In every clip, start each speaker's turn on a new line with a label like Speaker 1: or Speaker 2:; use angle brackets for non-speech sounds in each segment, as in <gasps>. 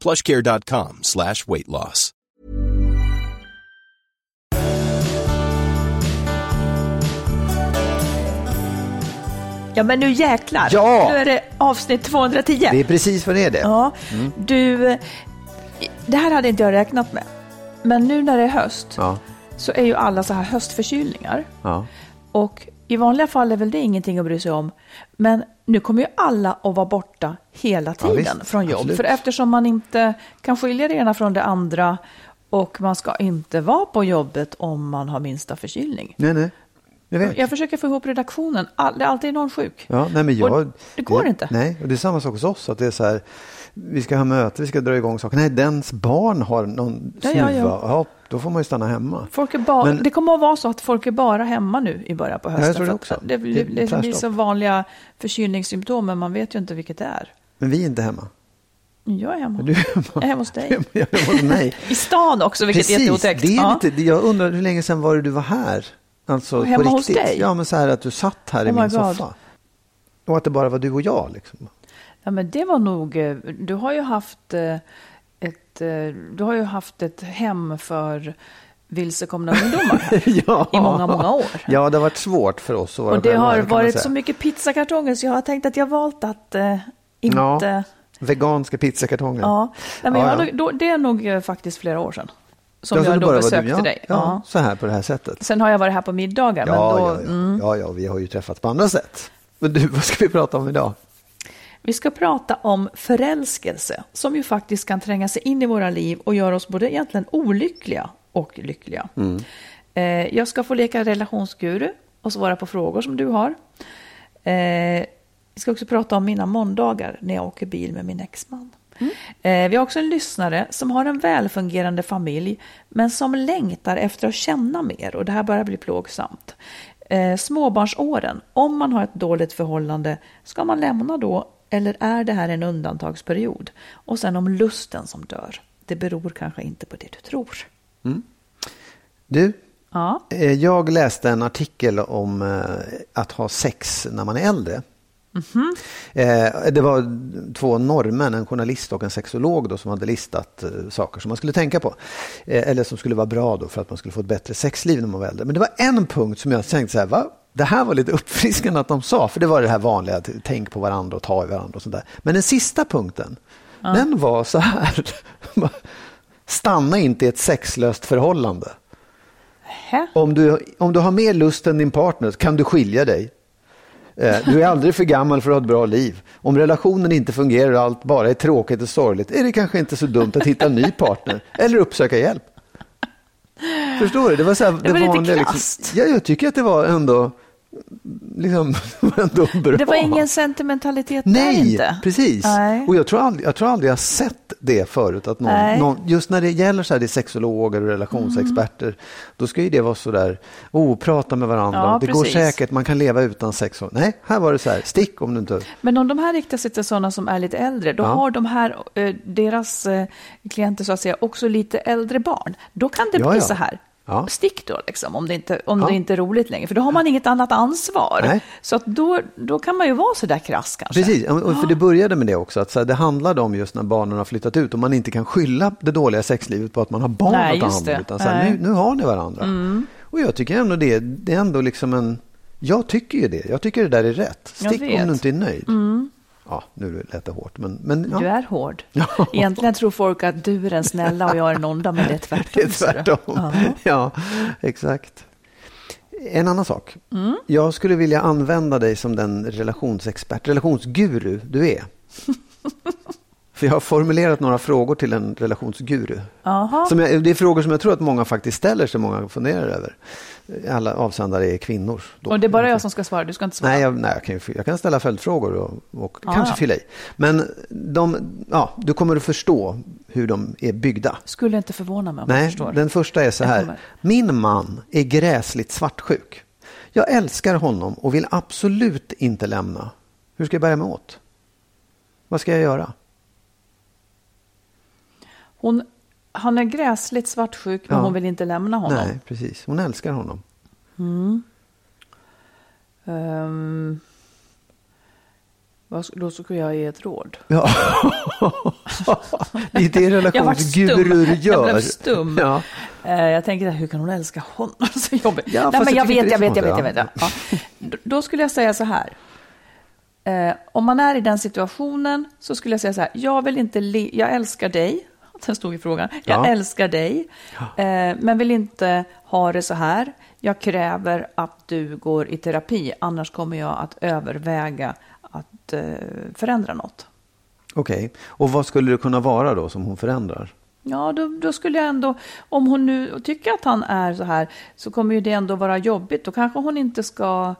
Speaker 1: plushcare.com slash weight loss.
Speaker 2: Ja, men nu jäklar.
Speaker 3: Ja.
Speaker 2: Nu är det avsnitt 210.
Speaker 3: Det är precis vad det är det.
Speaker 2: Ja, du, eh, det här hade inte jag räknat med. Men nu när det är höst
Speaker 3: Ja,
Speaker 2: så är ju alla så här höstförkylningar.
Speaker 3: ja.
Speaker 2: Och i vanliga fall är väl det ingenting att bry sig om. Men nu kommer ju alla att vara borta hela
Speaker 3: Ja,
Speaker 2: tiden
Speaker 3: visst.
Speaker 2: från jobb.
Speaker 3: Absolut.
Speaker 2: För eftersom man inte kan skilja det ena från det andra och man ska inte vara på jobbet om man har minsta förkylning.
Speaker 3: Nej, nej. Jag vet.
Speaker 2: Jag försöker få ihop redaktionen. All, det är alltid någon sjuk.
Speaker 3: Ja, nej, men jag,
Speaker 2: Och det går
Speaker 3: jag,
Speaker 2: inte.
Speaker 3: Nej, och det är samma sak hos oss. Att det är så här, vi ska ha möte, vi ska dra igång saker. Nej, dens barn har någon
Speaker 2: Ja,
Speaker 3: snuva.
Speaker 2: ja,
Speaker 3: Ja,
Speaker 2: ja.
Speaker 3: Då får man ju stanna hemma.
Speaker 2: Folk är bara,
Speaker 3: Men-
Speaker 2: det kommer att vara så att folk är bara hemma nu i början på hösten.
Speaker 3: jag tror det också.
Speaker 2: Det,
Speaker 3: Det
Speaker 2: det,
Speaker 3: är
Speaker 2: det, blir så vanliga förkylningssymptom, men man vet ju inte vilket det är.
Speaker 3: Men vi är inte hemma.
Speaker 2: Jag är hemma.
Speaker 3: Du är hemma.
Speaker 2: Jag är hemma hos dig. <laughs>
Speaker 3: Jag är hos mig. <laughs>
Speaker 2: I stan också, vilket är
Speaker 3: Precis,
Speaker 2: jätteotäckt.
Speaker 3: det är
Speaker 2: Ja.
Speaker 3: lite, jag undrar hur länge sedan var det du var här? Alltså
Speaker 2: Hemma
Speaker 3: på
Speaker 2: hos
Speaker 3: riktigt.
Speaker 2: dig?
Speaker 3: Ja, men så här att du satt här i
Speaker 2: Oh my
Speaker 3: min
Speaker 2: God.
Speaker 3: soffa. Och att det bara var du och jag liksom.
Speaker 2: Ja, men det var nog, eh, du har ju haft eh, du har ju haft ett hem för vilsekomna ungdomar här <laughs>
Speaker 3: ja.
Speaker 2: i många, många år.
Speaker 3: Ja, det har varit svårt för oss att vara
Speaker 2: Och det
Speaker 3: här,
Speaker 2: har varit så mycket pizzakartonger så jag har tänkt att jag valt att eh, inte...
Speaker 3: Ja. Veganska pizzakartonger.
Speaker 2: Ja, Nej, men
Speaker 3: Ja,
Speaker 2: jag
Speaker 3: ja.
Speaker 2: nog, då, det är nog eh, faktiskt flera år sedan. Som jag
Speaker 3: det
Speaker 2: då besökte
Speaker 3: du, ja,
Speaker 2: dig.
Speaker 3: Ja. så här på det här sättet.
Speaker 2: Sen har jag varit här på middagar.
Speaker 3: Ja,
Speaker 2: men då,
Speaker 3: ja, ja.
Speaker 2: Mm,
Speaker 3: ja, ja, vi har ju träffats på andra sätt. Men du, <laughs> vad ska vi prata om idag?
Speaker 2: Vi ska prata om förälskelse som ju faktiskt kan tränga sig in i våra liv och göra oss både egentligen olyckliga och lyckliga.
Speaker 3: Mm.
Speaker 2: Eh, jag ska få leka relationsguru och svara på frågor som du har. Eh, vi ska också prata om mina måndagar när jag åker bil med min exman. Eh, vi har också en lyssnare som har en välfungerande familj men som längtar efter att känna mer och det här börjar bli plågsamt. Eh, småbarnsåren, om man har ett dåligt förhållande, ska man lämna då eller är det här en undantagsperiod? Och sen om lusten som dör, det beror kanske inte på det du tror.
Speaker 3: Du,
Speaker 2: Ja,
Speaker 3: eh, jag läste en artikel om eh, att ha sex när man är äldre.
Speaker 2: Mhm.
Speaker 3: Eh, Det var två norrmän, en journalist och en sexolog då, som hade listat saker som man skulle tänka på. Eller som skulle vara bra då för att man skulle få ett bättre sexliv när man var äldre. Men det var en punkt som jag tänkte så här, va? Det här var lite uppfriskande att de sa, för det var det här vanliga, att tänk på varandra och ta i varandra och sådär. Men den sista punkten, den var så här, <laughs> stanna inte i ett sexlöst förhållande.
Speaker 2: Hä?
Speaker 3: Om du, om du har mer lust än din partner kan du skilja dig. Eh, Du är aldrig för gammal för att ha ett bra liv. Om relationen inte fungerar och allt bara är tråkigt och sorgligt är det kanske inte så dumt att hitta en ny partner eller uppsöka hjälp. Förstår du? Det var, så här,
Speaker 2: Det var lite
Speaker 3: vanliga,
Speaker 2: krasst.
Speaker 3: ja, jag tycker att det var ändå liksom ändå <laughs> bra.
Speaker 2: Det var ingen sentimentalitet där
Speaker 3: Nej,
Speaker 2: inte.
Speaker 3: precis.
Speaker 2: Nej.
Speaker 3: Och jag tror, aldrig, jag tror aldrig jag har sett det förut. Att någon, någon, just när det gäller så här, det är sexologer och relationsexperter,
Speaker 2: Mm.
Speaker 3: då ska ju det vara så där, oh, prata med varandra,
Speaker 2: Ja,
Speaker 3: det går
Speaker 2: precis.
Speaker 3: säkert, man kan leva utan sex. Nej, här var det så här, stick om du inte...
Speaker 2: Men om de här riktar sig till sådana som är lite äldre, då
Speaker 3: Ja.
Speaker 2: har de här, eh, deras eh, klienter så att säga, också lite äldre barn. Då kan det
Speaker 3: Ja,
Speaker 2: bli så här.
Speaker 3: Ja.
Speaker 2: Stick då, liksom, om, det inte, om
Speaker 3: Ja.
Speaker 2: det inte är roligt längre. För då har man inget annat ansvar.
Speaker 3: Nej.
Speaker 2: Så att då, då kan man ju vara så där krass kanske.
Speaker 3: Precis, och för det började med det också, att så här, det handlade om just när barnen har flyttat ut och man inte kan skylla det dåliga sexlivet på att man har barn
Speaker 2: Nej,
Speaker 3: att ta hand om, utan så här.
Speaker 2: Mm.
Speaker 3: nu, nu har ni varandra. Och jag tycker ändå det, det är ändå liksom en, jag tycker ju det, jag tycker det där är rätt. Stick om.
Speaker 2: Mm.
Speaker 3: du inte är nöjd. Ja, nu lät det hårt, men, men ja.
Speaker 2: Du är hård. <laughs> Egentligen tror folk att du är den snälla och jag är den onda, men det är tvärtom. <laughs>
Speaker 3: Det är tvärtom.
Speaker 2: Ja.
Speaker 3: Ja, exakt. En annan sak.
Speaker 2: Mm.
Speaker 3: Jag skulle vilja använda dig som den relationsexpert, relationsguru du är. <laughs> För jag har formulerat några frågor till en relationsguru.
Speaker 2: Jaha.
Speaker 3: Som jag, det är frågor som jag tror att många faktiskt ställer sig, många funderar över. Alla avsändare är kvinnor. då.
Speaker 2: Och det är bara jag som ska svara, du ska inte svara.
Speaker 3: Nej, jag, nej jag, kan, jag kan ställa följdfrågor och, och
Speaker 2: Ja,
Speaker 3: kanske
Speaker 2: ja.
Speaker 3: fylla i. Men de, ja, du kommer att förstå hur de är byggda.
Speaker 2: Skulle inte förvåna mig om jag
Speaker 3: Nej,
Speaker 2: förstår.
Speaker 3: den första är så
Speaker 2: Jag
Speaker 3: här. Min man är gräsligt svartsjuk. Jag älskar honom och vill absolut inte lämna. Hur ska jag bära mig åt? Vad ska jag göra?
Speaker 2: Hon, han är gräsligt svartsjuk, men
Speaker 3: Ja.
Speaker 2: hon vill inte lämna honom.
Speaker 3: Nej, precis. Hon älskar honom.
Speaker 2: Vad, sk- då skulle jag ge ett råd.
Speaker 3: Ja. <laughs> det är det
Speaker 2: Jag
Speaker 3: relationsgurur gör.
Speaker 2: Jag blev stum.
Speaker 3: Ja.
Speaker 2: Eh, jag tänker, hur kan hon älska honom? <laughs> så jobbigt.
Speaker 3: Ja,
Speaker 2: Nej, men
Speaker 3: jag
Speaker 2: jag vet, jag
Speaker 3: det är
Speaker 2: vet, jag vet, jag vet. Ja. <laughs> Då- Då skulle jag säga så här. Eh, om man är i den situationen så skulle jag säga så här. Jag vill inte, le- jag älskar dig. Den stod i frågan. Jag
Speaker 3: Ja.
Speaker 2: älskar dig, eh, men vill inte ha det så här. Jag kräver att du går i terapi, annars kommer jag att överväga att eh, förändra något.
Speaker 3: Okej, och vad skulle det kunna vara då som hon förändrar?
Speaker 2: Ja, då, då skulle jag ändå, om hon nu tycker att han är så här, så kommer ju det ändå vara jobbigt. Då kanske hon inte ska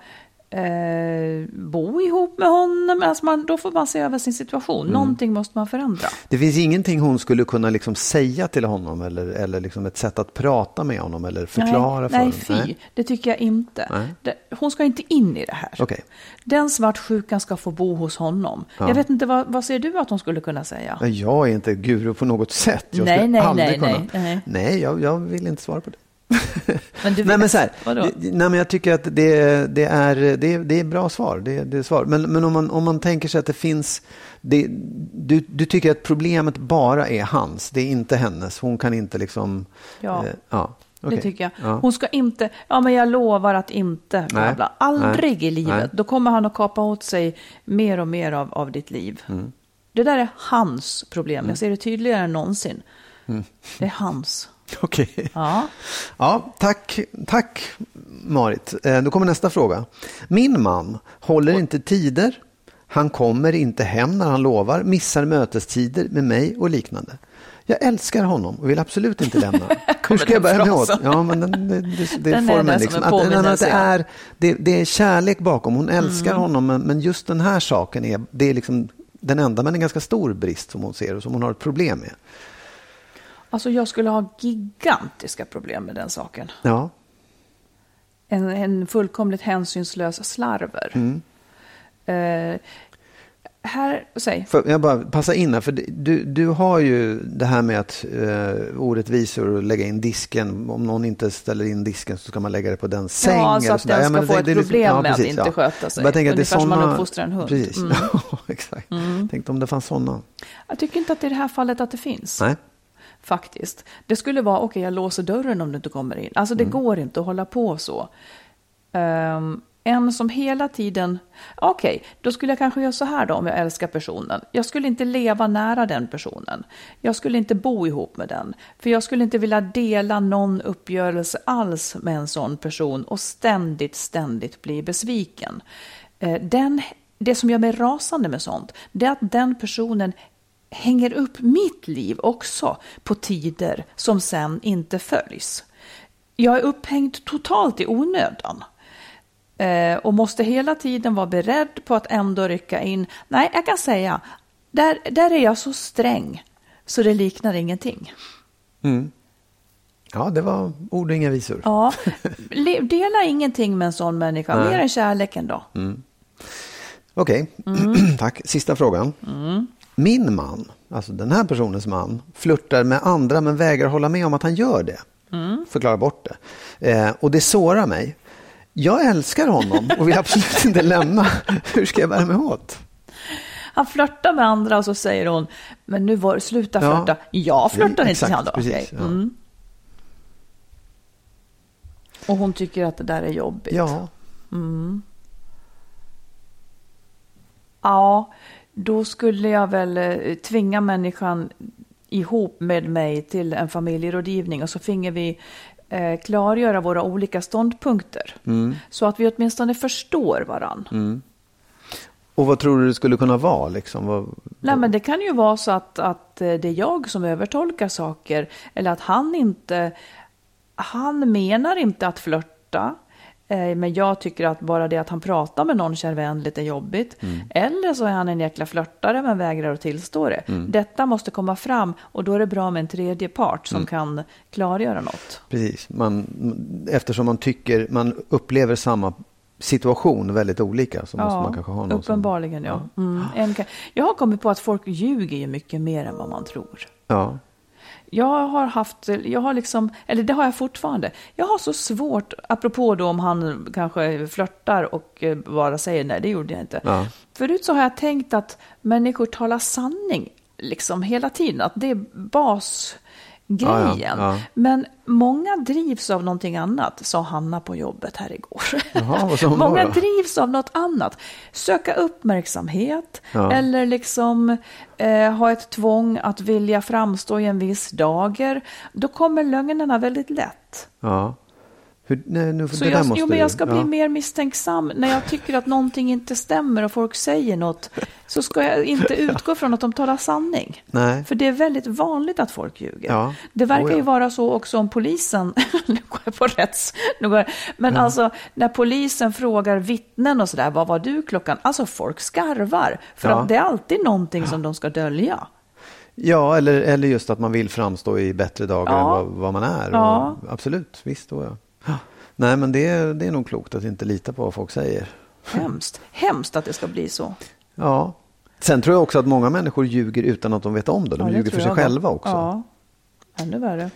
Speaker 2: eh, bo ihop med honom. Alltså man, då får man se över sin situation.
Speaker 3: Mm.
Speaker 2: Någonting måste man förändra.
Speaker 3: Det finns ingenting hon skulle kunna liksom säga till honom eller, eller liksom ett sätt att prata med honom eller förklara
Speaker 2: nej,
Speaker 3: för
Speaker 2: nej,
Speaker 3: honom?
Speaker 2: fy. Det tycker jag inte.
Speaker 3: Nej.
Speaker 2: Det, hon ska inte in i det här.
Speaker 3: Okej.
Speaker 2: Den svartsjukan ska få bo hos honom. Jag vet inte, vad, vad ser du att hon skulle kunna säga?
Speaker 3: Jag är inte guru på något sätt. Jag
Speaker 2: Nej, nej, nej, nej, nej.
Speaker 3: Nej, jag, jag vill inte svara på det. <laughs>
Speaker 2: Men du
Speaker 3: nej, men så här,
Speaker 2: vadå?
Speaker 3: det- nej, men jag tycker att det, det, är, det, det är bra svar. Det, det är svar. Men, men om, man, om man tänker sig att det finns... Det, du, du tycker att problemet bara är hans, det är inte hennes. Hon kan inte liksom...
Speaker 2: Ja.
Speaker 3: eh, ja
Speaker 2: Det
Speaker 3: okej.
Speaker 2: tycker jag.
Speaker 3: Ja.
Speaker 2: Hon ska inte, ja men jag lovar att inte, bla, bla. aldrig
Speaker 3: Nej.
Speaker 2: i livet.
Speaker 3: Nej.
Speaker 2: Då kommer han att kapa åt sig mer och mer av, av ditt liv.
Speaker 3: Mm.
Speaker 2: Det där är hans problem. Jag ser det tydligare än någonsin. Det är hans. <laughs>
Speaker 3: Okej.
Speaker 2: Ja.
Speaker 3: Ja, tack, tack Marit. Eh, Då kommer nästa fråga. Min man håller inte tider. Han kommer inte hem när han lovar, missar mötestider med mig och liknande. Jag älskar honom och vill absolut inte <laughs> lämna. Hur ska jag bära mig åt? Ja, men den, det, det, det är
Speaker 2: Den är
Speaker 3: formen.
Speaker 2: där som
Speaker 3: Liksom.
Speaker 2: en
Speaker 3: Att, att det, är, det, det är kärlek bakom. Hon älskar
Speaker 2: Mm.
Speaker 3: honom, men, men just den här saken är, det är liksom den enda, men en ganska stor brist som hon ser och som hon har ett problem med.
Speaker 2: Alltså jag skulle ha gigantiska problem med den saken.
Speaker 3: Ja,
Speaker 2: En, en fullkomligt hänsynslös slarver.
Speaker 3: Mm.
Speaker 2: Eh, här, säg.
Speaker 3: För jag bara passa in här, för du, du har ju det här med att eh, orättvisor och lägga in disken. Om någon inte ställer in disken så ska man lägga det på den säng.
Speaker 2: Ja, så att den ska
Speaker 3: men
Speaker 2: få
Speaker 3: det-
Speaker 2: ett
Speaker 3: det liksom-
Speaker 2: problem med att
Speaker 3: precis,
Speaker 2: inte sköta sig.
Speaker 3: Jag tänker att det är
Speaker 2: Ungefär som man
Speaker 3: såna-
Speaker 2: uppfostrar en hund.
Speaker 3: Precis,
Speaker 2: Mm. <laughs>
Speaker 3: ja, exakt. Tänkte om det fanns sådana.
Speaker 2: Jag tycker inte att det är det här fallet att det finns.
Speaker 3: Nej.
Speaker 2: Faktiskt. Det skulle vara, okej jag låser dörren om du inte kommer in. Alltså det går inte att hålla på så. Um, en som hela tiden, okej, då skulle jag kanske göra så här då om jag älskar personen. Jag skulle inte leva nära den personen. Jag skulle inte bo ihop med den. För jag skulle inte vilja dela någon uppgörelse alls med en sån person och ständigt, ständigt bli besviken. Eh, Den, det som gör mig rasande med sånt, det är att den personen hänger upp mitt liv också på tider som sen inte följs. Jag är upphängd totalt i onödan. Eh, och måste hela tiden vara beredd på att ändå rycka in. Nej, jag kan säga, där, där är jag så sträng så det liknar ingenting.
Speaker 3: Mm. Ja, det var ord och inga visor.
Speaker 2: Ja, dela ingenting med en sån människa,
Speaker 3: Nej.
Speaker 2: mer än kärleken då.
Speaker 3: Okej,
Speaker 2: Mm. <clears throat>
Speaker 3: tack. Sista frågan. Min man, alltså den här personens man, flörtar med andra men vägrar hålla med om att han gör det.
Speaker 2: Mm.
Speaker 3: Förklara bort det. Eh, och det sårar mig. Jag älskar honom och vill absolut <laughs> inte lämna. Hur ska jag bära mig åt?
Speaker 2: Han flörtar med andra och så säger hon, men nu var sluta
Speaker 3: Ja.
Speaker 2: flörta. Jag flörtar inte,
Speaker 3: Exakt,
Speaker 2: säger han då.
Speaker 3: precis,
Speaker 2: Okej.
Speaker 3: ja.
Speaker 2: Mm. Och hon tycker att det där är jobbigt.
Speaker 3: Ja,
Speaker 2: Ja, då skulle jag väl eh, tvinga människan ihop med mig till en familjerådgivning och så finge vi eh, klargöra våra olika ståndpunkter. Så att vi åtminstone förstår varann.
Speaker 3: och vad tror du det skulle kunna vara? Liksom? Vad,
Speaker 2: Nej, men det kan ju vara så att, att eh, det är jag som övertolkar saker eller att han inte, han menar inte att flörta. Eh, Men jag tycker att bara det att han pratar med någon kärvänligt är jobbigt. Eller så är han en jäkla flörtare men vägrar att tillstå det. Detta måste komma fram och då är det bra med en tredje part som kan klargöra något.
Speaker 3: Precis, man, eftersom man tycker, man upplever samma situation väldigt olika så måste man kanske ha någon som...
Speaker 2: uppenbarligen ja. Mm. En jag har kommit på att folk ljuger ju mycket mer än vad man tror.
Speaker 3: Ja,
Speaker 2: Jag har haft, jag har liksom, eller det har jag fortfarande. Jag har så svårt, apropå då om han kanske flörtar och eh, bara säger nej, det gjorde jag inte.
Speaker 3: Ja.
Speaker 2: Förut så har jag tänkt att människor talar sanning liksom hela tiden, att det är basgrejen.
Speaker 3: Ja, ja, ja.
Speaker 2: Men många drivs av någonting annat, sa Hanna på jobbet här igår.
Speaker 3: Jaha,
Speaker 2: många
Speaker 3: då?
Speaker 2: drivs av något annat. Söka uppmärksamhet
Speaker 3: Ja.
Speaker 2: eller liksom eh, ha ett tvång att vilja framstå i en viss dager. Då kommer lögnerna väldigt lätt.
Speaker 3: ja. Hur, nej, nu,
Speaker 2: Så jag, jo, men
Speaker 3: du-
Speaker 2: jag ska bli
Speaker 3: ja.
Speaker 2: mer misstänksam när jag tycker att någonting inte stämmer och folk säger något. Så ska jag inte <laughs> utgå från att de talar sanning.
Speaker 3: Nej.
Speaker 2: För det är väldigt vanligt att folk ljuger.
Speaker 3: Ja.
Speaker 2: Det verkar
Speaker 3: Oh, ja.
Speaker 2: ju vara så också om polisen, <laughs> nu går jag på rätts, nu går jag, men alltså när polisen frågar vittnen och sådär, vad var du klockan? Alltså folk skarvar, för
Speaker 3: Ja.
Speaker 2: att det är alltid någonting som de ska dölja.
Speaker 3: Ja, eller, eller just att man vill framstå i bättre dagar
Speaker 2: Ja.
Speaker 3: än vad, vad man är.
Speaker 2: Ja.
Speaker 3: Och, absolut, visst. Då, ja. Nej, men det, är- det är nog klokt att inte lita på vad folk säger.
Speaker 2: Hemskt, hemskt att det ska bli så.
Speaker 3: Ja. Sen tror jag också att många människor ljuger utan att de vet om det. De
Speaker 2: Ja, det
Speaker 3: ljuger för sig själva också.
Speaker 2: Ja, ännu värre.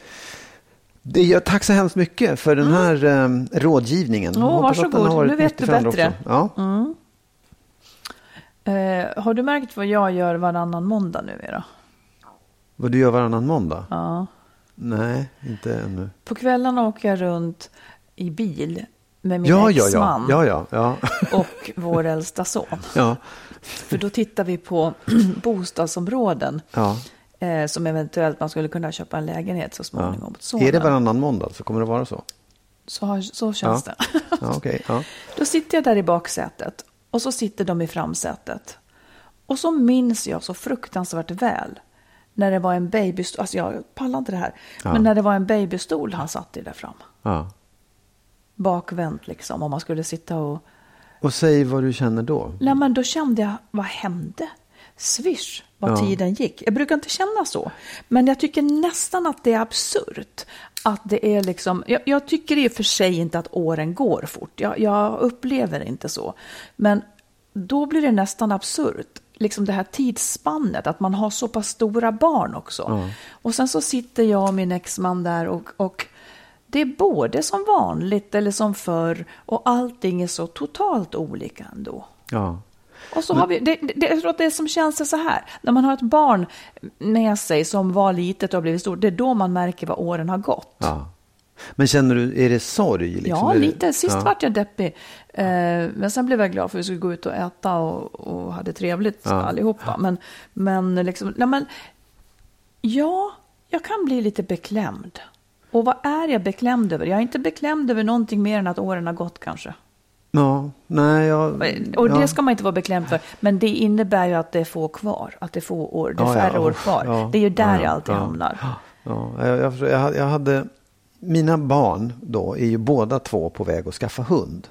Speaker 3: Det, jag, tack så hemskt mycket för den här eh, rådgivningen.
Speaker 2: Mm.
Speaker 3: Hoppas att den
Speaker 2: varsågod. Nu vet du bättre.
Speaker 3: Ja.
Speaker 2: Eh, har du märkt vad jag gör varannan måndag numera?
Speaker 3: Vad du gör varannan måndag?
Speaker 2: Ja.
Speaker 3: Nej, inte ännu.
Speaker 2: På kvällarna åker jag runt i bil med min
Speaker 3: Ja, ja, ja.
Speaker 2: exman
Speaker 3: ja, ja, ja. <laughs>
Speaker 2: och vår äldsta son. <laughs>
Speaker 3: ja.
Speaker 2: För då tittar vi på <clears throat> bostadsområden
Speaker 3: ja.
Speaker 2: eh, som eventuellt man skulle kunna köpa en lägenhet så småningom. åt
Speaker 3: Är det varannan måndag så kommer det vara så?
Speaker 2: så, så känns
Speaker 3: Ja.
Speaker 2: det. <laughs>
Speaker 3: Ja. Ja.
Speaker 2: Då sitter jag där i baksätet och så sitter de i framsätet. Och så minns jag så fruktansvärt väl när det var en babystol, alltså jag pallar inte det här,
Speaker 3: Ja.
Speaker 2: men när det var en babystol han satt i där fram.
Speaker 3: ja.
Speaker 2: Bakvänt liksom, om man skulle sitta och...
Speaker 3: Och säg vad du känner då.
Speaker 2: Nej men då kände jag, vad hände? Swish, vad
Speaker 3: Ja.
Speaker 2: tiden gick. Jag brukar inte känna så, men jag tycker nästan att det är absurt. Att det är liksom, jag, jag tycker i och för sig inte att åren går fort, jag, jag upplever inte så. Men då blir det nästan absurt, liksom det här tidsspannet, att man har så pass stora barn också. Och sen så sitter jag och min exman där och, och det är både som vanligt eller som förr och allting är så totalt olika ändå.
Speaker 3: Ja.
Speaker 2: Och så har vi, det, det, jag tror att det som känns är så här, när man har ett barn med sig som var litet och har blivit stort, det är då man märker vad åren har gått.
Speaker 3: ja. Men känner du, är det sorg? Liksom?
Speaker 2: Ja, lite. Sist
Speaker 3: ja.
Speaker 2: vart jag deppig. Eh, men sen blev jag glad för att vi skulle gå ut och äta och, och hade trevligt
Speaker 3: Ja.
Speaker 2: allihopa. Men, men liksom, nej men, ja, jag kan bli lite beklämd. Och vad är jag beklämd över? Jag är inte beklämd över någonting mer än att åren har gått kanske.
Speaker 3: Ja, nej, jag...
Speaker 2: Och det
Speaker 3: ja.
Speaker 2: ska man inte vara beklämd för. Men det innebär ju att det är få kvar. Att det är få år, det är
Speaker 3: Ja, ja,
Speaker 2: färre år
Speaker 3: uff,
Speaker 2: kvar.
Speaker 3: ja,
Speaker 2: det är ju där
Speaker 3: ja,
Speaker 2: jag alltid
Speaker 3: ja.
Speaker 2: hamnar.
Speaker 3: Ja, jag, jag, jag hade... Mina barn då är ju båda två på väg att skaffa hund.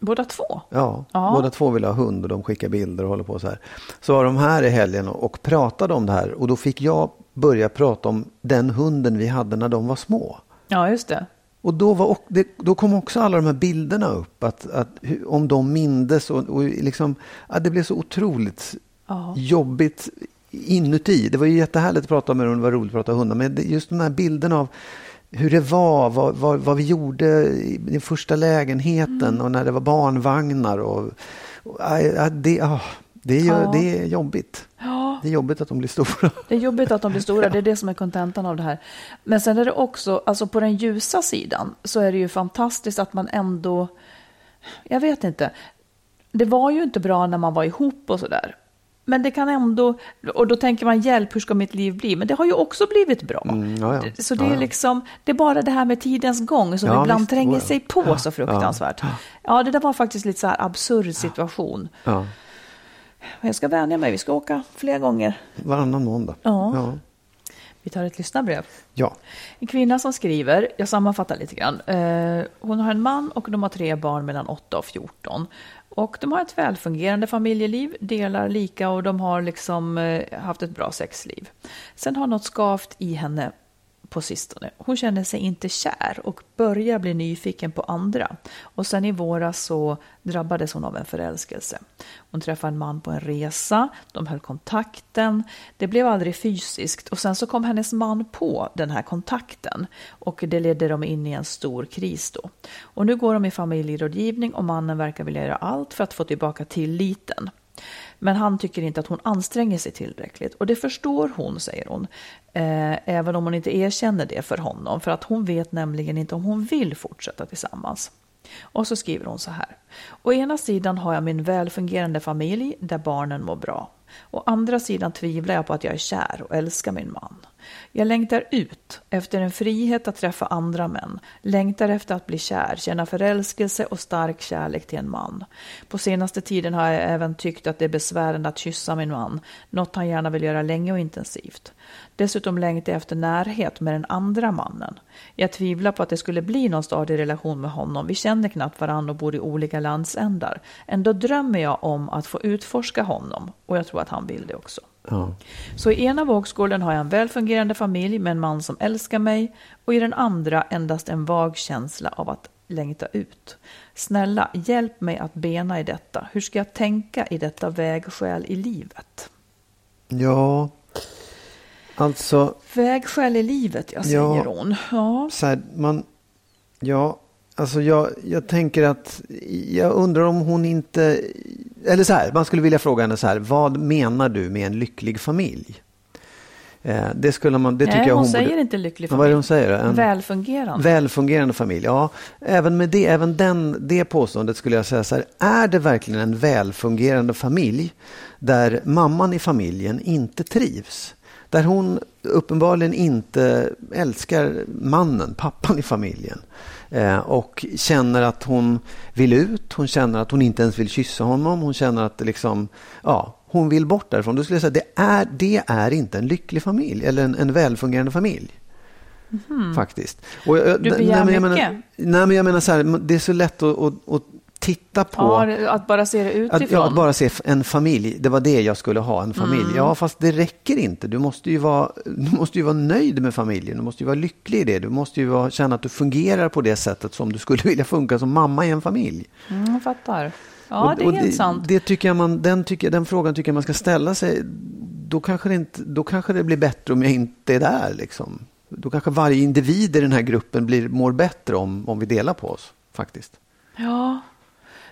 Speaker 2: Båda två?
Speaker 3: Ja,
Speaker 2: Ja.
Speaker 3: båda två vill ha hund och de skickar bilder och håller på så här. Så var de här i helgen och, pratade om det här och då fick jag börja prata om den hunden vi hade när de var små.
Speaker 2: Ja, just det.
Speaker 3: Och då, var, då kom också alla de här bilderna upp, att, att, om de mindes och, och liksom, det blev så otroligt
Speaker 2: Ja.
Speaker 3: jobbigt inuti. Det var ju jättehärligt att prata med dem, det var roligt att prata hundar, men just den här bilden av hur det var, vad, vad, vad vi gjorde i den första lägenheten
Speaker 2: Mm.
Speaker 3: och när det var barnvagnar. Och, och, ja, det, ah, det, är,
Speaker 2: Ja.
Speaker 3: det är jobbigt.
Speaker 2: Ja,
Speaker 3: Det är jobbigt att de blir stora.
Speaker 2: det är jobbigt att de blir stora. <laughs> Det är det som är kontentan av det här. Men sen är det också, alltså på den ljusa sidan, så är det ju fantastiskt att man ändå... Jag vet inte. Det var ju inte bra när man var ihop och sådär. Men det kan ändå... Och då tänker man, hjälp, hur ska mitt liv bli? Men det har ju också blivit bra.
Speaker 3: Mm, ja, ja.
Speaker 2: Så det är
Speaker 3: ja.
Speaker 2: liksom, det är bara det här med tidens gång som ibland
Speaker 3: visst,
Speaker 2: tränger
Speaker 3: oh
Speaker 2: sig på så fruktansvärt. Ja. det där var faktiskt lite så här absurd situation. Men Jag ska vänja mig, vi ska åka fler gånger.
Speaker 3: Varannan måndag.
Speaker 2: Ja. Vi tar ett lyssnarbrev.
Speaker 3: ja.
Speaker 2: En kvinna som skriver, jag sammanfattar lite grann. Eh, hon har en man och de har tre barn mellan 8 och 14. Och de har ett välfungerande familjeliv, delar lika och de har liksom eh, haft ett bra sexliv. Sen har något skavt i henne på sistone. Hon känner sig inte kär och börjar bli nyfiken på andra. Och sen i våras så drabbades hon av en förälskelse. Hon träffade en man på en resa, de höll kontakten. Det blev aldrig fysiskt och sen så kom hennes man på den här kontakten och det ledde dem in i en stor kris då. Och nu går de i familjerådgivning och mannen verkar vilja göra allt för att få tillbaka tilliten. Men han tycker inte att hon anstränger sig tillräckligt. Och det förstår hon, säger hon. Eh, även om hon inte erkänner det för honom. För att hon vet nämligen inte om hon vill fortsätta tillsammans. Och så skriver hon så här. Å ena sidan har jag min välfungerande familj där barnen mår bra. Å andra sidan tvivlar jag på att jag är kär och älskar min man. Jag längtar ut efter en frihet att träffa andra män, längtar efter att bli kär, känna förälskelse och stark kärlek till en man. På senaste tiden har jag även tyckt att det är besvärande att kyssa min man, något han gärna vill göra länge och intensivt. Dessutom längtar jag efter närhet med den andra mannen. Jag tvivlar på att det skulle bli någon stadig relation med honom. Vi känner knappt varandra och bor i olika landsändar. Ändå drömmer jag om att få utforska honom och jag tror att han vill det också.
Speaker 3: Ja.
Speaker 2: Så i ena vågskålen har jag en välfungerande familj med en man som älskar mig och i den andra endast en vag känsla av att längta ut. Snälla, hjälp mig att bena i detta. Hur ska jag tänka i detta vägskäl i livet?
Speaker 3: ja, alltså
Speaker 2: Vägskäl i livet, jag säger
Speaker 3: Ja.
Speaker 2: hon. Ja.
Speaker 3: så här, man, ja, alltså jag, jag tänker att, jag undrar om hon inte, eller så här, man skulle vilja fråga henne så här, vad menar du med en lycklig familj? Eh, det skulle man, det tycker
Speaker 2: Nej,
Speaker 3: jag
Speaker 2: hon,
Speaker 3: hon
Speaker 2: säger
Speaker 3: borde,
Speaker 2: inte lycklig
Speaker 3: Vad är det
Speaker 2: familj.
Speaker 3: hon säger? En
Speaker 2: Välfungerande.
Speaker 3: välfungerande familj. Ja, även med det, även den, det påståendet skulle jag säga så här, är det verkligen en välfungerande familj där mamman i familjen inte trivs? Där hon uppenbarligen inte älskar mannen, pappan i familjen. Eh, och känner att hon vill ut, hon känner att hon inte ens vill kyssa honom, hon känner att liksom, ja, hon vill bort därifrån. Då skulle jag säga det är, det är inte en lycklig familj eller en, en välfungerande familj. Faktiskt. Och, jag-
Speaker 2: Du
Speaker 3: nej,
Speaker 2: begär
Speaker 3: men jag
Speaker 2: mycket.
Speaker 3: Menar, nej, men jag menar så här, det är så lätt att, att, att titta på.
Speaker 2: Ja, det- att bara se det utifrån.
Speaker 3: Att, ja, att bara se en familj, det var det jag skulle ha, en familj.
Speaker 2: Mm.
Speaker 3: Ja, fast det räcker inte. Du måste, ju vara, du måste ju vara nöjd med familjen, du måste ju vara lycklig i det. Du måste ju vara, känna att du fungerar på det sättet som du skulle <laughs> vilja funka som mamma i en familj.
Speaker 2: Mm, jag fattar. Ja,
Speaker 3: Och-
Speaker 2: det är helt sant.
Speaker 3: Det tycker jag man, den, tycker, den frågan tycker jag man ska ställa sig. Då kanske, det inte, då kanske det blir bättre om jag inte är där. Liksom. Då kanske varje individ i den här gruppen blir, mår bättre om, om vi delar på oss. faktiskt.
Speaker 2: Ja,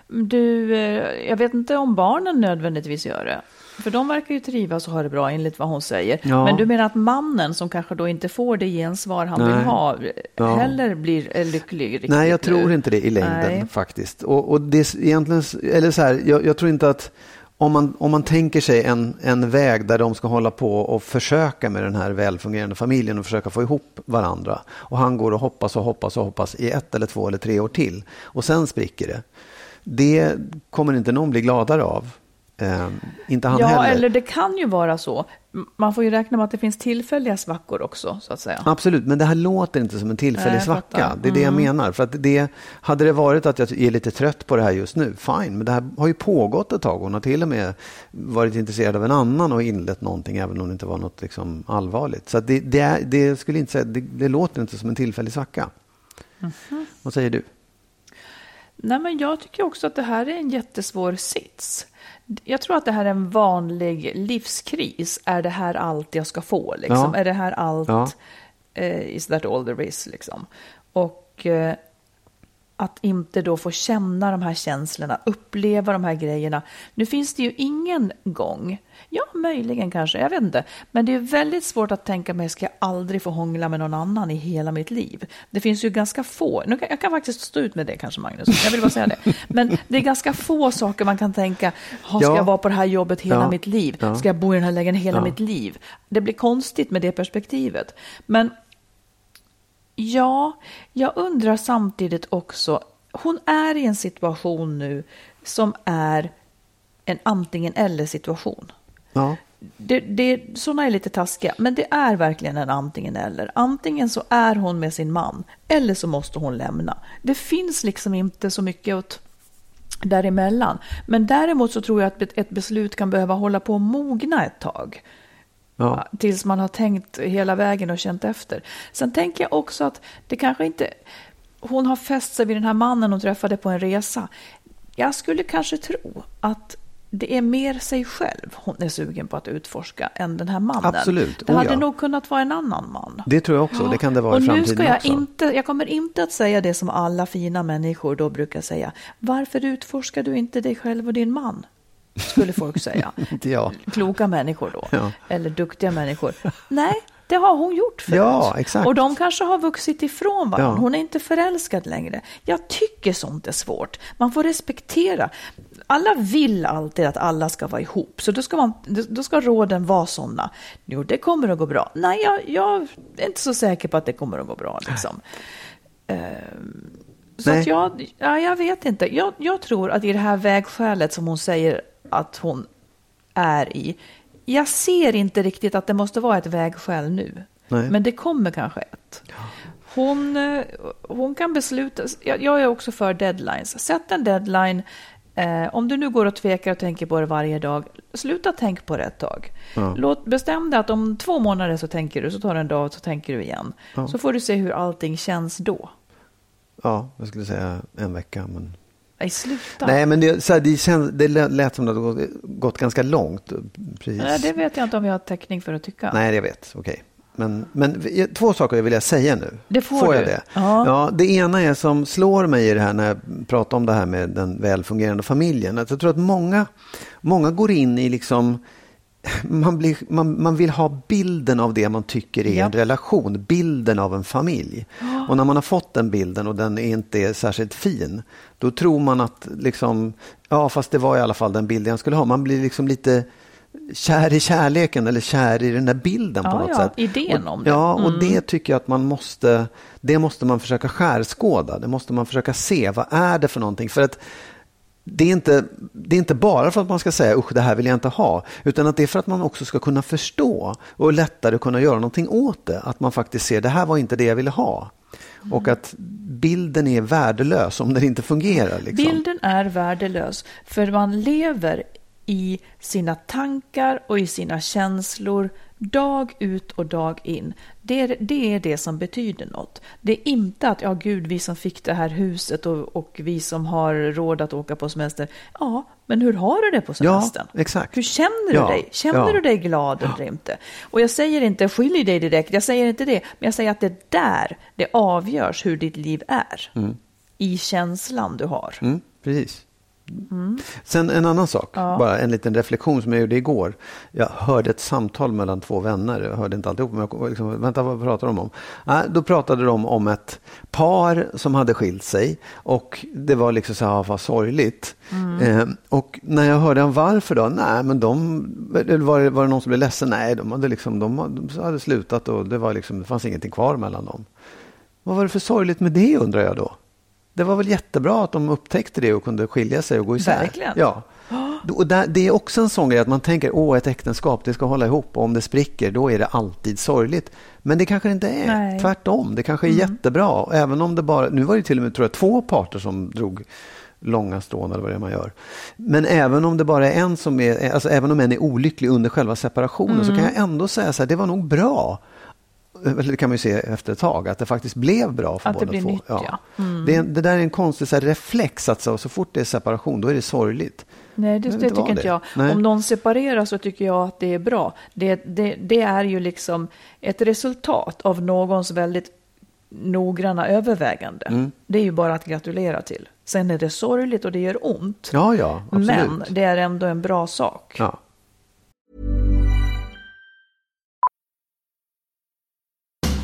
Speaker 2: du, eh, jag vet inte om barnen nödvändigtvis gör det. För de verkar ju trivas och ha det bra enligt vad hon säger.
Speaker 3: Ja.
Speaker 2: Men du menar att mannen som kanske då inte får det gensvar han
Speaker 3: Nej.
Speaker 2: vill ha
Speaker 3: Ja.
Speaker 2: heller blir eh, lycklig riktigt
Speaker 3: Nej, jag tror
Speaker 2: nu?
Speaker 3: inte det i längden
Speaker 2: Nej.
Speaker 3: faktiskt. Och, och det är egentligen, eller så här, jag, jag tror inte att om man, om man tänker sig en, en väg där de ska hålla på och försöka med den här välfungerande familjen och försöka få ihop varandra. Och han går och hoppas och hoppas och hoppas i ett eller två eller tre år till. Och sen spricker det. Det kommer inte någon bli gladare av. Eh, inte han
Speaker 2: ja,
Speaker 3: heller.
Speaker 2: eller det kan ju vara så. Man får ju räkna med att det finns tillfälliga svackor också, så att säga.
Speaker 3: Absolut, men det här låter inte som en tillfällig
Speaker 2: Nej,
Speaker 3: svacka.
Speaker 2: Mm.
Speaker 3: Det är det jag menar. För att det, hade det varit att jag är lite trött på det här just nu, fine. Men det här har ju pågått ett tag. Hon har till och med varit intresserad av en annan och inlett någonting, även om det inte var något liksom allvarligt. Så det, det, det, skulle inte säga, det, det låter inte som en tillfällig svacka.
Speaker 2: Mhm.
Speaker 3: Vad säger du?
Speaker 2: Nej, men jag tycker också att det här är en jättesvår sits. Jag tror att det här är en vanlig livskris. Är det här allt jag ska få? Liksom?
Speaker 3: Ja.
Speaker 2: Är det här allt?
Speaker 3: Ja.
Speaker 2: eh, is that all there is? Liksom? Och eh, att inte då få känna de här känslorna, uppleva de här grejerna. Nu finns det ju ingen gång, ja möjligen kanske, jag vet inte, men det är väldigt svårt att tänka mig, ska jag aldrig få hångla med någon annan i hela mitt liv? Det finns ju ganska få, nu kan, jag kan faktiskt stå ut med det kanske Magnus, jag vill bara säga det, men det är ganska få saker man kan tänka, "Ha, ska
Speaker 3: Ja.
Speaker 2: jag vara på det här jobbet hela
Speaker 3: Ja.
Speaker 2: mitt liv? Ska jag bo i den här lägenheten hela
Speaker 3: Ja.
Speaker 2: mitt liv? Det blir konstigt med det perspektivet. Men Ja, jag undrar samtidigt också. Hon är i en situation nu som är en antingen eller situation.
Speaker 3: Ja,
Speaker 2: Det, det, sådana är lite taskiga, men det är verkligen en antingen eller. Antingen så är hon med sin man, eller så måste hon lämna. Det finns liksom inte så mycket åt däremellan. Men däremot så tror jag att ett beslut kan behöva hålla på att mogna ett tag.
Speaker 3: Ja.
Speaker 2: Tills man har tänkt hela vägen och känt efter. Sen tänker jag också att det kanske inte... Hon har fäst sig vid den här mannen hon träffade på en resa. Jag skulle kanske tro att det är mer sig själv hon är sugen på att utforska än den här mannen.
Speaker 3: Absolut.
Speaker 2: Det
Speaker 3: Oh,
Speaker 2: hade
Speaker 3: ja.
Speaker 2: nog kunnat vara en annan man.
Speaker 3: Det tror jag också. Det kan det vara
Speaker 2: och
Speaker 3: i
Speaker 2: nu
Speaker 3: framtiden
Speaker 2: ska jag
Speaker 3: också.
Speaker 2: inte, jag kommer inte att säga det som alla fina människor då brukar säga. Varför utforskar du inte dig själv och din man? Skulle folk säga. <laughs>
Speaker 3: Inte jag.
Speaker 2: Kloka människor då.
Speaker 3: Ja.
Speaker 2: Eller duktiga människor. Nej, det har hon gjort förut.
Speaker 3: Ja, exakt.
Speaker 2: Och de kanske har vuxit ifrån varandra.
Speaker 3: Ja.
Speaker 2: Hon är inte förälskad längre. Jag tycker sånt är svårt. Man får respektera. Alla vill alltid att alla ska vara ihop. Så då ska, man, då ska råden vara sådana. Jo, det kommer att gå bra. Nej, jag, jag är inte så säker på att det kommer att gå bra. Liksom. Ehm, Så jag, ja, jag vet inte. Jag, jag tror att i det här vägskälet som hon säger att hon är i. Jag ser inte riktigt att det måste vara ett vägskäl nu.
Speaker 3: Nej.
Speaker 2: Men det kommer kanske ett. Hon, eh, hon kan besluta. Jag, jag är också för deadlines. Sätt en deadline. Eh, om du nu går och tvekar och tänker på det varje dag, sluta tänk på det ett tag.
Speaker 3: Ja.
Speaker 2: Låt, bestäm dig att om två månader så tänker du, så tar det en dag och så tänker du igen.
Speaker 3: Ja.
Speaker 2: Så får du se hur allting känns då.
Speaker 3: Ja, jag skulle säga en vecka. Men...
Speaker 2: Nej, sluta.
Speaker 3: Nej, men det, så här, det, känns, det lät som att det har gått, gått ganska långt. Precis.
Speaker 2: Nej, det vet jag inte om vi har täckning för att tycka.
Speaker 3: Nej, jag vet. Okej. Men, men två saker vill jag säga nu.
Speaker 2: Det får
Speaker 3: jag
Speaker 2: du.
Speaker 3: det?
Speaker 2: Ja.
Speaker 3: det ena är som slår mig i det här när jag pratar om det här med den välfungerande familjen. Att jag tror att många, många går in i liksom man, blir, man, man vill ha bilden av det man tycker är
Speaker 2: Ja.
Speaker 3: en relation, bilden av en familj. Och när man har fått den bilden och den är inte är särskilt fin, då tror man att liksom, ja fast det var i alla fall den bilden jag skulle ha. Man blir liksom lite kär i kärleken eller kär i den där bilden på
Speaker 2: Ja,
Speaker 3: något
Speaker 2: ja,
Speaker 3: sätt.
Speaker 2: idén om det. Mm.
Speaker 3: Ja, och det tycker jag att man måste, det måste man försöka skärskåda. Det måste man försöka se, vad är det för någonting? För att det är, inte, det är inte bara för att man ska säga usch det här vill jag inte ha. Utan att det är för att man också ska kunna förstå och lättare kunna göra någonting åt det. Att man faktiskt ser det här var inte det jag ville ha. Och att bilden är värdelös om den inte fungerar. Liksom.
Speaker 2: Bilden är värdelös för man lever i sina tankar och i sina känslor dag ut och dag in. Det är, det är det som betyder något. Det är inte att, ja gud, vi som fick det här huset och, och vi som har råd att åka på semester. Ja, men hur har du det på
Speaker 3: Ja,
Speaker 2: semestern?
Speaker 3: exakt.
Speaker 2: Hur känner
Speaker 3: Ja,
Speaker 2: du dig? Känner
Speaker 3: ja.
Speaker 2: du dig glad eller inte? Och jag säger inte skilj dig direkt, jag säger inte det. Men jag säger att det är där det avgörs hur ditt liv är. I känslan du har.
Speaker 3: Mm, precis. Sen en annan sak, bara en liten reflektion som jag gjorde igår. Jag hörde ett samtal mellan två vänner, jag hörde inte alltihop, men jag liksom, vänta vad pratar de om? Nej, då pratade de om ett par som hade skilt sig och det var liksom så här, vad sorgligt. Eh, och när jag hörde varför då, nej men de, var det, var det någon som blev ledsen? Nej, de hade, liksom, de hade slutat och det, var liksom, det fanns ingenting kvar mellan dem. Vad var det för sorgligt med det undrar jag då? Det var väl jättebra att de upptäckte det och kunde skilja sig och gå isär?
Speaker 2: Verkligen.
Speaker 3: Ja. <gasps> Och där, det är också en sån grej att man tänker åh ett äktenskap det ska hålla ihop och om det spricker då är det alltid sorgligt. Men det kanske inte är.
Speaker 2: Nej.
Speaker 3: Tvärtom, det kanske är
Speaker 2: Mm.
Speaker 3: jättebra. Även om det bara, nu var det till och med tror jag, två parter som drog långa strån eller vad det är man gör. Men även om det bara är en som är, alltså även om en är olycklig under själva separationen så kan jag ändå säga så här, det var nog bra. Eller det kan man ju se efter ett tag, att det faktiskt blev bra för
Speaker 2: Att det
Speaker 3: båda
Speaker 2: blir
Speaker 3: två.
Speaker 2: nytt, ja. Mm.
Speaker 3: Det, det där är en konstig så här, reflex, att så, så fort det är separation, då är det sorgligt.
Speaker 2: Nej, det, det tycker inte
Speaker 3: det.
Speaker 2: jag.
Speaker 3: Nej.
Speaker 2: Om någon separerar så tycker jag att det är bra. Det, det, det är ju liksom ett resultat av någons väldigt noggranna övervägande.
Speaker 3: Mm.
Speaker 2: Det är ju bara att gratulera till. Sen är det sorgligt och det gör ont.
Speaker 3: Ja, ja, absolut.
Speaker 2: Men det är ändå en bra sak.
Speaker 3: Ja.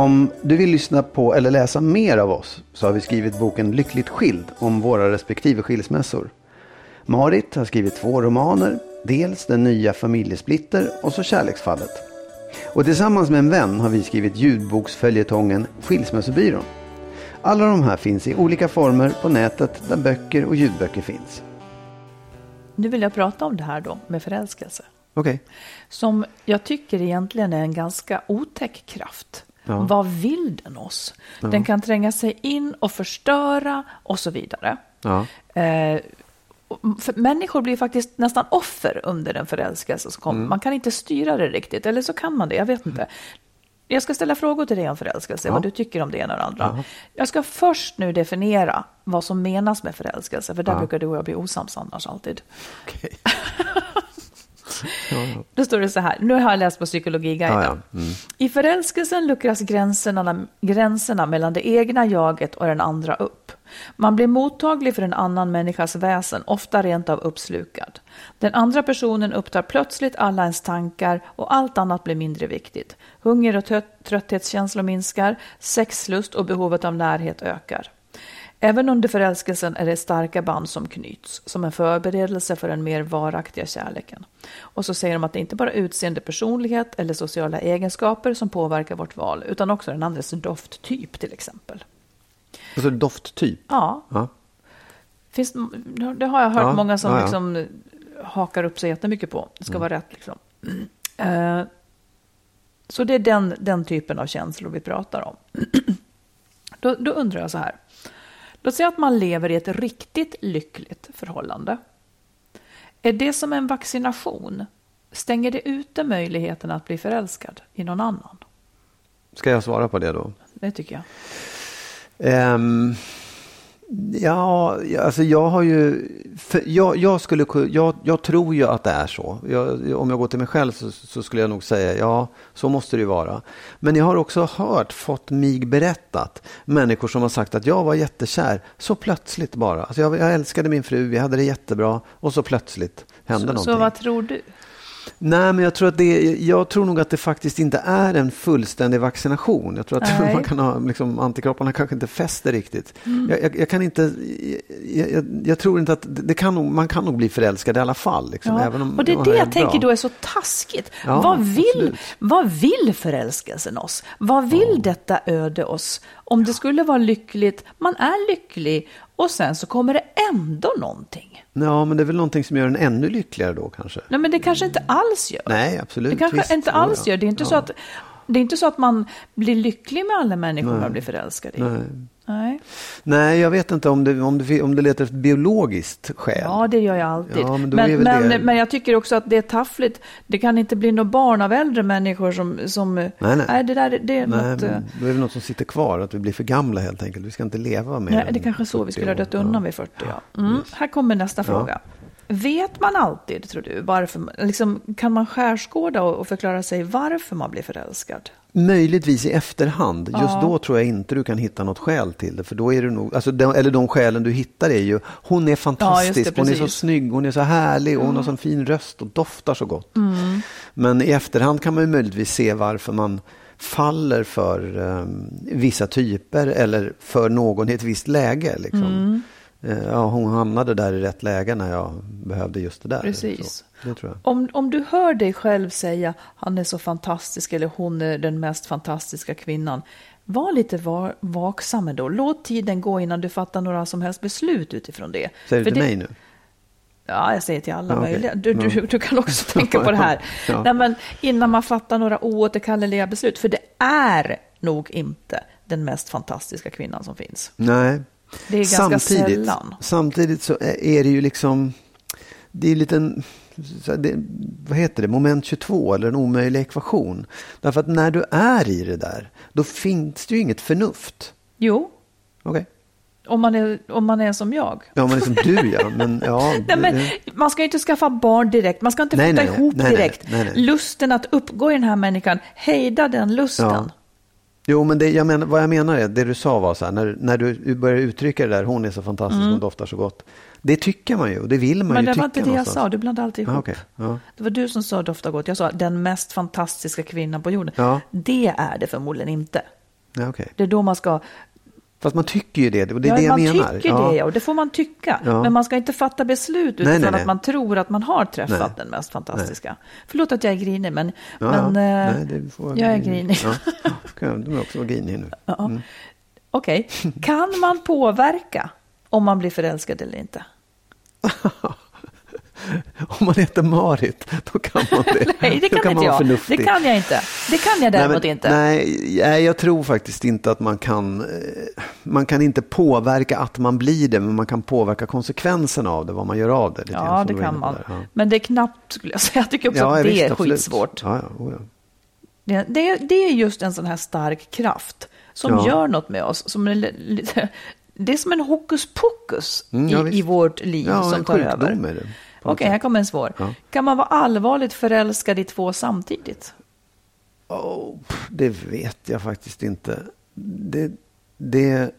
Speaker 3: Om du vill lyssna på eller läsa mer av oss så har vi skrivit boken Lyckligt skild om våra respektive skilsmässor. Marit har skrivit två romaner, dels Den nya familjesplitter och så Kärleksfallet. Och tillsammans med en vän har vi skrivit ljudboksföljetongen Skilsmässobyrån. Alla de här finns i olika former på nätet där böcker och ljudböcker finns.
Speaker 2: Nu vill jag prata om det här då med förälskelse.
Speaker 3: Okej.
Speaker 2: Som jag tycker egentligen är en ganska otäck kraft.
Speaker 3: Ja.
Speaker 2: Vad vill den oss? Den kan tränga sig in och förstöra och så vidare.
Speaker 3: Ja.
Speaker 2: Eh, människor blir faktiskt nästan offer under en förälskelse. som kommer. Man kan inte styra det riktigt, eller så kan man det, jag vet inte. Jag ska ställa frågor till dig om förälskelse,
Speaker 3: Ja.
Speaker 2: vad du tycker om det ena och det andra. Jag ska först nu definiera vad som menas med förälskelse, för där
Speaker 3: Ja.
Speaker 2: brukar du och jag bli osams annars alltid. <laughs> <laughs> Då står det så här, nu har jag läst på Psykologiguiden.
Speaker 3: Ja, ja. Mm.
Speaker 2: I förälskelsen luckras gränserna, gränserna mellan det egna jaget och den andra upp. Man blir mottaglig för en annan människas väsen, ofta rent av uppslukad. Den andra personen upptar plötsligt alla ens tankar och allt annat blir mindre viktigt. Hunger och trött- trötthetskänslor minskar, sexlust och behovet av närhet ökar. Även under förälskelsen är det starka band som knyts, som en förberedelse för den mer varaktiga kärleken. Och så säger de att det inte bara är utseende, personlighet eller sociala egenskaper som påverkar vårt val, utan också den andres dofttyp till exempel.
Speaker 3: Alltså dofttyp.
Speaker 2: Ja,
Speaker 3: Ja.
Speaker 2: finns, det har jag hört
Speaker 3: Ja,
Speaker 2: många som
Speaker 3: ja.
Speaker 2: Liksom hakar upp sig jättemycket på. Det ska vara rätt liksom. Eh, Så det är den, den typen av känslor vi pratar om. <clears throat> Då, då undrar jag så här. Låt säga att man lever i ett riktigt lyckligt förhållande. Är det som en vaccination? Stänger det ute möjligheten att bli förälskad i någon annan?
Speaker 3: Ska jag svara på det då?
Speaker 2: Det tycker jag.
Speaker 3: Ehm, ja, alltså jag har ju... Jag, jag, skulle, ku- jag, jag tror ju att det är så. Jag, om jag går till mig själv så, så skulle jag nog säga ja, så måste det ju vara. Men jag har också hört, fått mig berättat, människor som har sagt att jag var jättekär, så plötsligt bara. Alltså jag, jag älskade min fru, vi hade det jättebra och så plötsligt hände
Speaker 2: Så,
Speaker 3: någonting.
Speaker 2: så vad tror du?
Speaker 3: Nej, men jag tror, att det, jag tror nog att det faktiskt inte är en fullständig vaccination. Jag tror att <laughs> man kan ha, liksom, antikropparna kanske inte fäster riktigt. Mm. Jag, jag, jag, kan inte, jag, jag, tror inte att det kan nog, man kan nog bli förälskad i alla fall. Liksom,
Speaker 2: ja.
Speaker 3: även om,
Speaker 2: och det är det jag tänker då är så taskigt. Ja, vad, vill, vad vill förälskelsen oss? Vad vill ja. detta öde oss? Om det skulle vara lyckligt, man är lycklig och sen så kommer det ändå någonting.
Speaker 3: Ja, men det är väl någonting som gör en ännu lyckligare då kanske?
Speaker 2: Nej, men det kanske inte alls gör.
Speaker 3: Nej, absolut.
Speaker 2: Det kanske Visst, inte alls gör. Det är inte, ja. så att, det är inte så att man blir lycklig med alla människor Nej. man blir förälskad i.
Speaker 3: Nej.
Speaker 2: Nej.
Speaker 3: Nej, jag vet inte om det, om det, om det letar efter biologiskt skäl.
Speaker 2: Ja, det gör jag alltid. Ja, men, men, men, men, jag tycker också att det är taffligt. Det kan inte bli något barn av äldre människor som... som nej,
Speaker 3: nej.
Speaker 2: nej det där det är
Speaker 3: nej,
Speaker 2: något...
Speaker 3: Eh, då är det något som sitter kvar, att vi blir för gamla helt enkelt. Vi ska inte leva mer.
Speaker 2: Nej, det är kanske så vi skulle ha dött undan ja. vid 40. Ja. Mm. Här kommer nästa fråga. Vet man alltid, tror du, varför, liksom, kan man skärskåda och förklara sig varför man blir förälskad?
Speaker 3: Möjligtvis i efterhand. Just ja. då tror jag inte du kan hitta något skäl till det. För då är det nog, alltså de, eller de skälen du hittar är ju, hon är fantastisk, ja, det, hon är så snygg, hon är så härlig och hon har mm. sån fin röst och doftar så gott.
Speaker 2: Mm.
Speaker 3: Men i efterhand kan man ju möjligtvis se varför man faller för um, vissa typer eller för någon i ett visst läge. Liksom.
Speaker 2: Mm.
Speaker 3: Uh, ja, hon hamnade där i rätt läge när jag behövde just det där.
Speaker 2: Precis.
Speaker 3: Så. Det tror jag.
Speaker 2: Om, om du hör dig själv säga han är så fantastisk eller hon är den mest fantastiska kvinnan. Var lite var, vaksam då. Låt tiden gå innan du fattar några som helst beslut utifrån det.
Speaker 3: Säger du till
Speaker 2: det,
Speaker 3: mig nu?
Speaker 2: Ja, jag säger till alla ja, möjliga. Du, du, du, kan också <laughs> tänka på det här. Ja. Nej, men innan man fattar några oåterkalleliga beslut. För det är nog inte den mest fantastiska kvinnan som finns.
Speaker 3: Nej.
Speaker 2: Det är ganska samtidigt, sällan.
Speaker 3: Samtidigt så är det ju liksom, det är lite det, vad heter det, moment 22 eller en omöjlig ekvation. Därför att när du är i det där, då finns det ju inget förnuft.
Speaker 2: Jo.
Speaker 3: Okej. Okay.
Speaker 2: Om man, är, om man är som jag.
Speaker 3: Ja, om man är som du ja. Men, ja <laughs>
Speaker 2: nej, men, man ska inte skaffa barn direkt, man ska inte flytta nej, ihop nej, direkt. Lusten att uppgå i den här människan, hejda den lusten. Ja.
Speaker 3: Jo, men det, jag men, vad jag menar är, det du sa var så här, när, när du börjar uttrycka det där, hon är så fantastisk, mm. hon doftar så gott. Det tycker man ju och det vill man
Speaker 2: Men
Speaker 3: ju
Speaker 2: tycka.
Speaker 3: Men det
Speaker 2: var inte det jag sa, du blandade alltid ihop.
Speaker 3: Ah, okay. ja.
Speaker 2: Det var du som sa dofta gott. Jag sa den mest fantastiska kvinnan på jorden.
Speaker 3: Ja.
Speaker 2: Det är det förmodligen inte.
Speaker 3: Ja, okay.
Speaker 2: Det är då man ska
Speaker 3: Fast man tycker ju det, och det är ja, det jag
Speaker 2: man
Speaker 3: menar.
Speaker 2: Man tycker ja. det, och det får man tycka. Ja. Men man ska inte fatta beslut utifrån nej, nej, nej. att man tror att man har träffat den mest fantastiska. Nej. Förlåt att jag är grinig, men, men
Speaker 3: nej,
Speaker 2: jag är grinig.
Speaker 3: Ja. Du är också vara grinig nu.
Speaker 2: Mm. Okej, okay. kan man påverka om man blir förälskad eller inte? <laughs> <laughs>
Speaker 3: Om man heter Marit, då kan man det. <laughs>
Speaker 2: nej, det kan, kan inte jag. Det kan jag inte. Det kan jag däremot
Speaker 3: nej, men,
Speaker 2: inte.
Speaker 3: Nej, jag tror faktiskt inte att man kan. Eh, man kan inte påverka att man blir det, men man kan påverka konsekvenserna av det, vad man gör av det.
Speaker 2: Ja, det kan man. Ja. Men det är knappt, skulle jag säga. Jag tycker också ja, att det visst, är absolut. skitsvårt.
Speaker 3: Ja, ja, oh, ja.
Speaker 2: Det, det, det, är just en sån här stark kraft som gör något med oss. Som är lite, det är som en hokus pokus mm, ja, i, i, vårt liv
Speaker 3: ja,
Speaker 2: som tar över.
Speaker 3: Okej,
Speaker 2: okay, här kommer en svår. Ja. Kan man vara allvarligt förälskad i två samtidigt?
Speaker 3: Oh, det vet jag faktiskt inte. Det, det,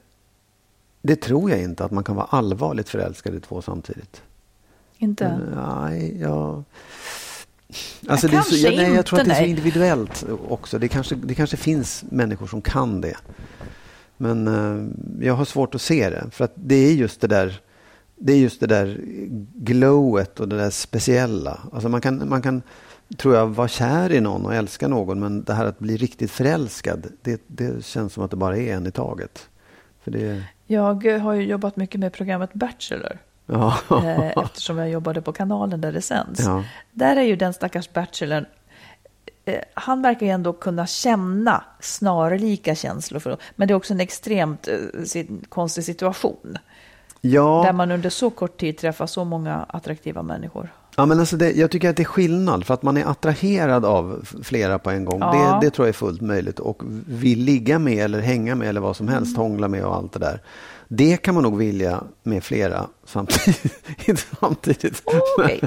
Speaker 3: det tror jag inte, att man kan vara allvarligt förälskad i två samtidigt.
Speaker 2: Inte?
Speaker 3: Men, nej, jag... Alltså det är så, jag, nej, jag tror att det är så individuellt också. Det kanske, det kanske finns människor som kan det. Men uh, jag har svårt att se det. För att det är just det där det är just det där glowet och det där speciella. Alltså man kan, man kan, tror jag, vara kär i någon och älska någon. Men det här att bli riktigt förälskad, det, det känns som att det bara är en i taget. För det...
Speaker 2: Jag har ju jobbat mycket med programmet Bachelor.
Speaker 3: Ja.
Speaker 2: Eh, eftersom jag jobbade på kanalen där det sänds.
Speaker 3: Ja.
Speaker 2: Där är ju den stackars bachelorn Eh, han verkar ju ändå kunna känna snarlika känslor. För, men det är också en extremt eh, konstig situation.
Speaker 3: Ja.
Speaker 2: Där man under så kort tid träffar så många attraktiva människor.
Speaker 3: Ja, men alltså det, jag tycker att det är skillnad för att man är attraherad av flera på en gång. Ja. Det, det, tror jag är fullt möjligt och vill ligga med eller hänga med eller vad som helst, mm. hångla med och allt det där. Det kan man nog vilja med flera samtidigt. <laughs> samtidigt.
Speaker 2: Okay.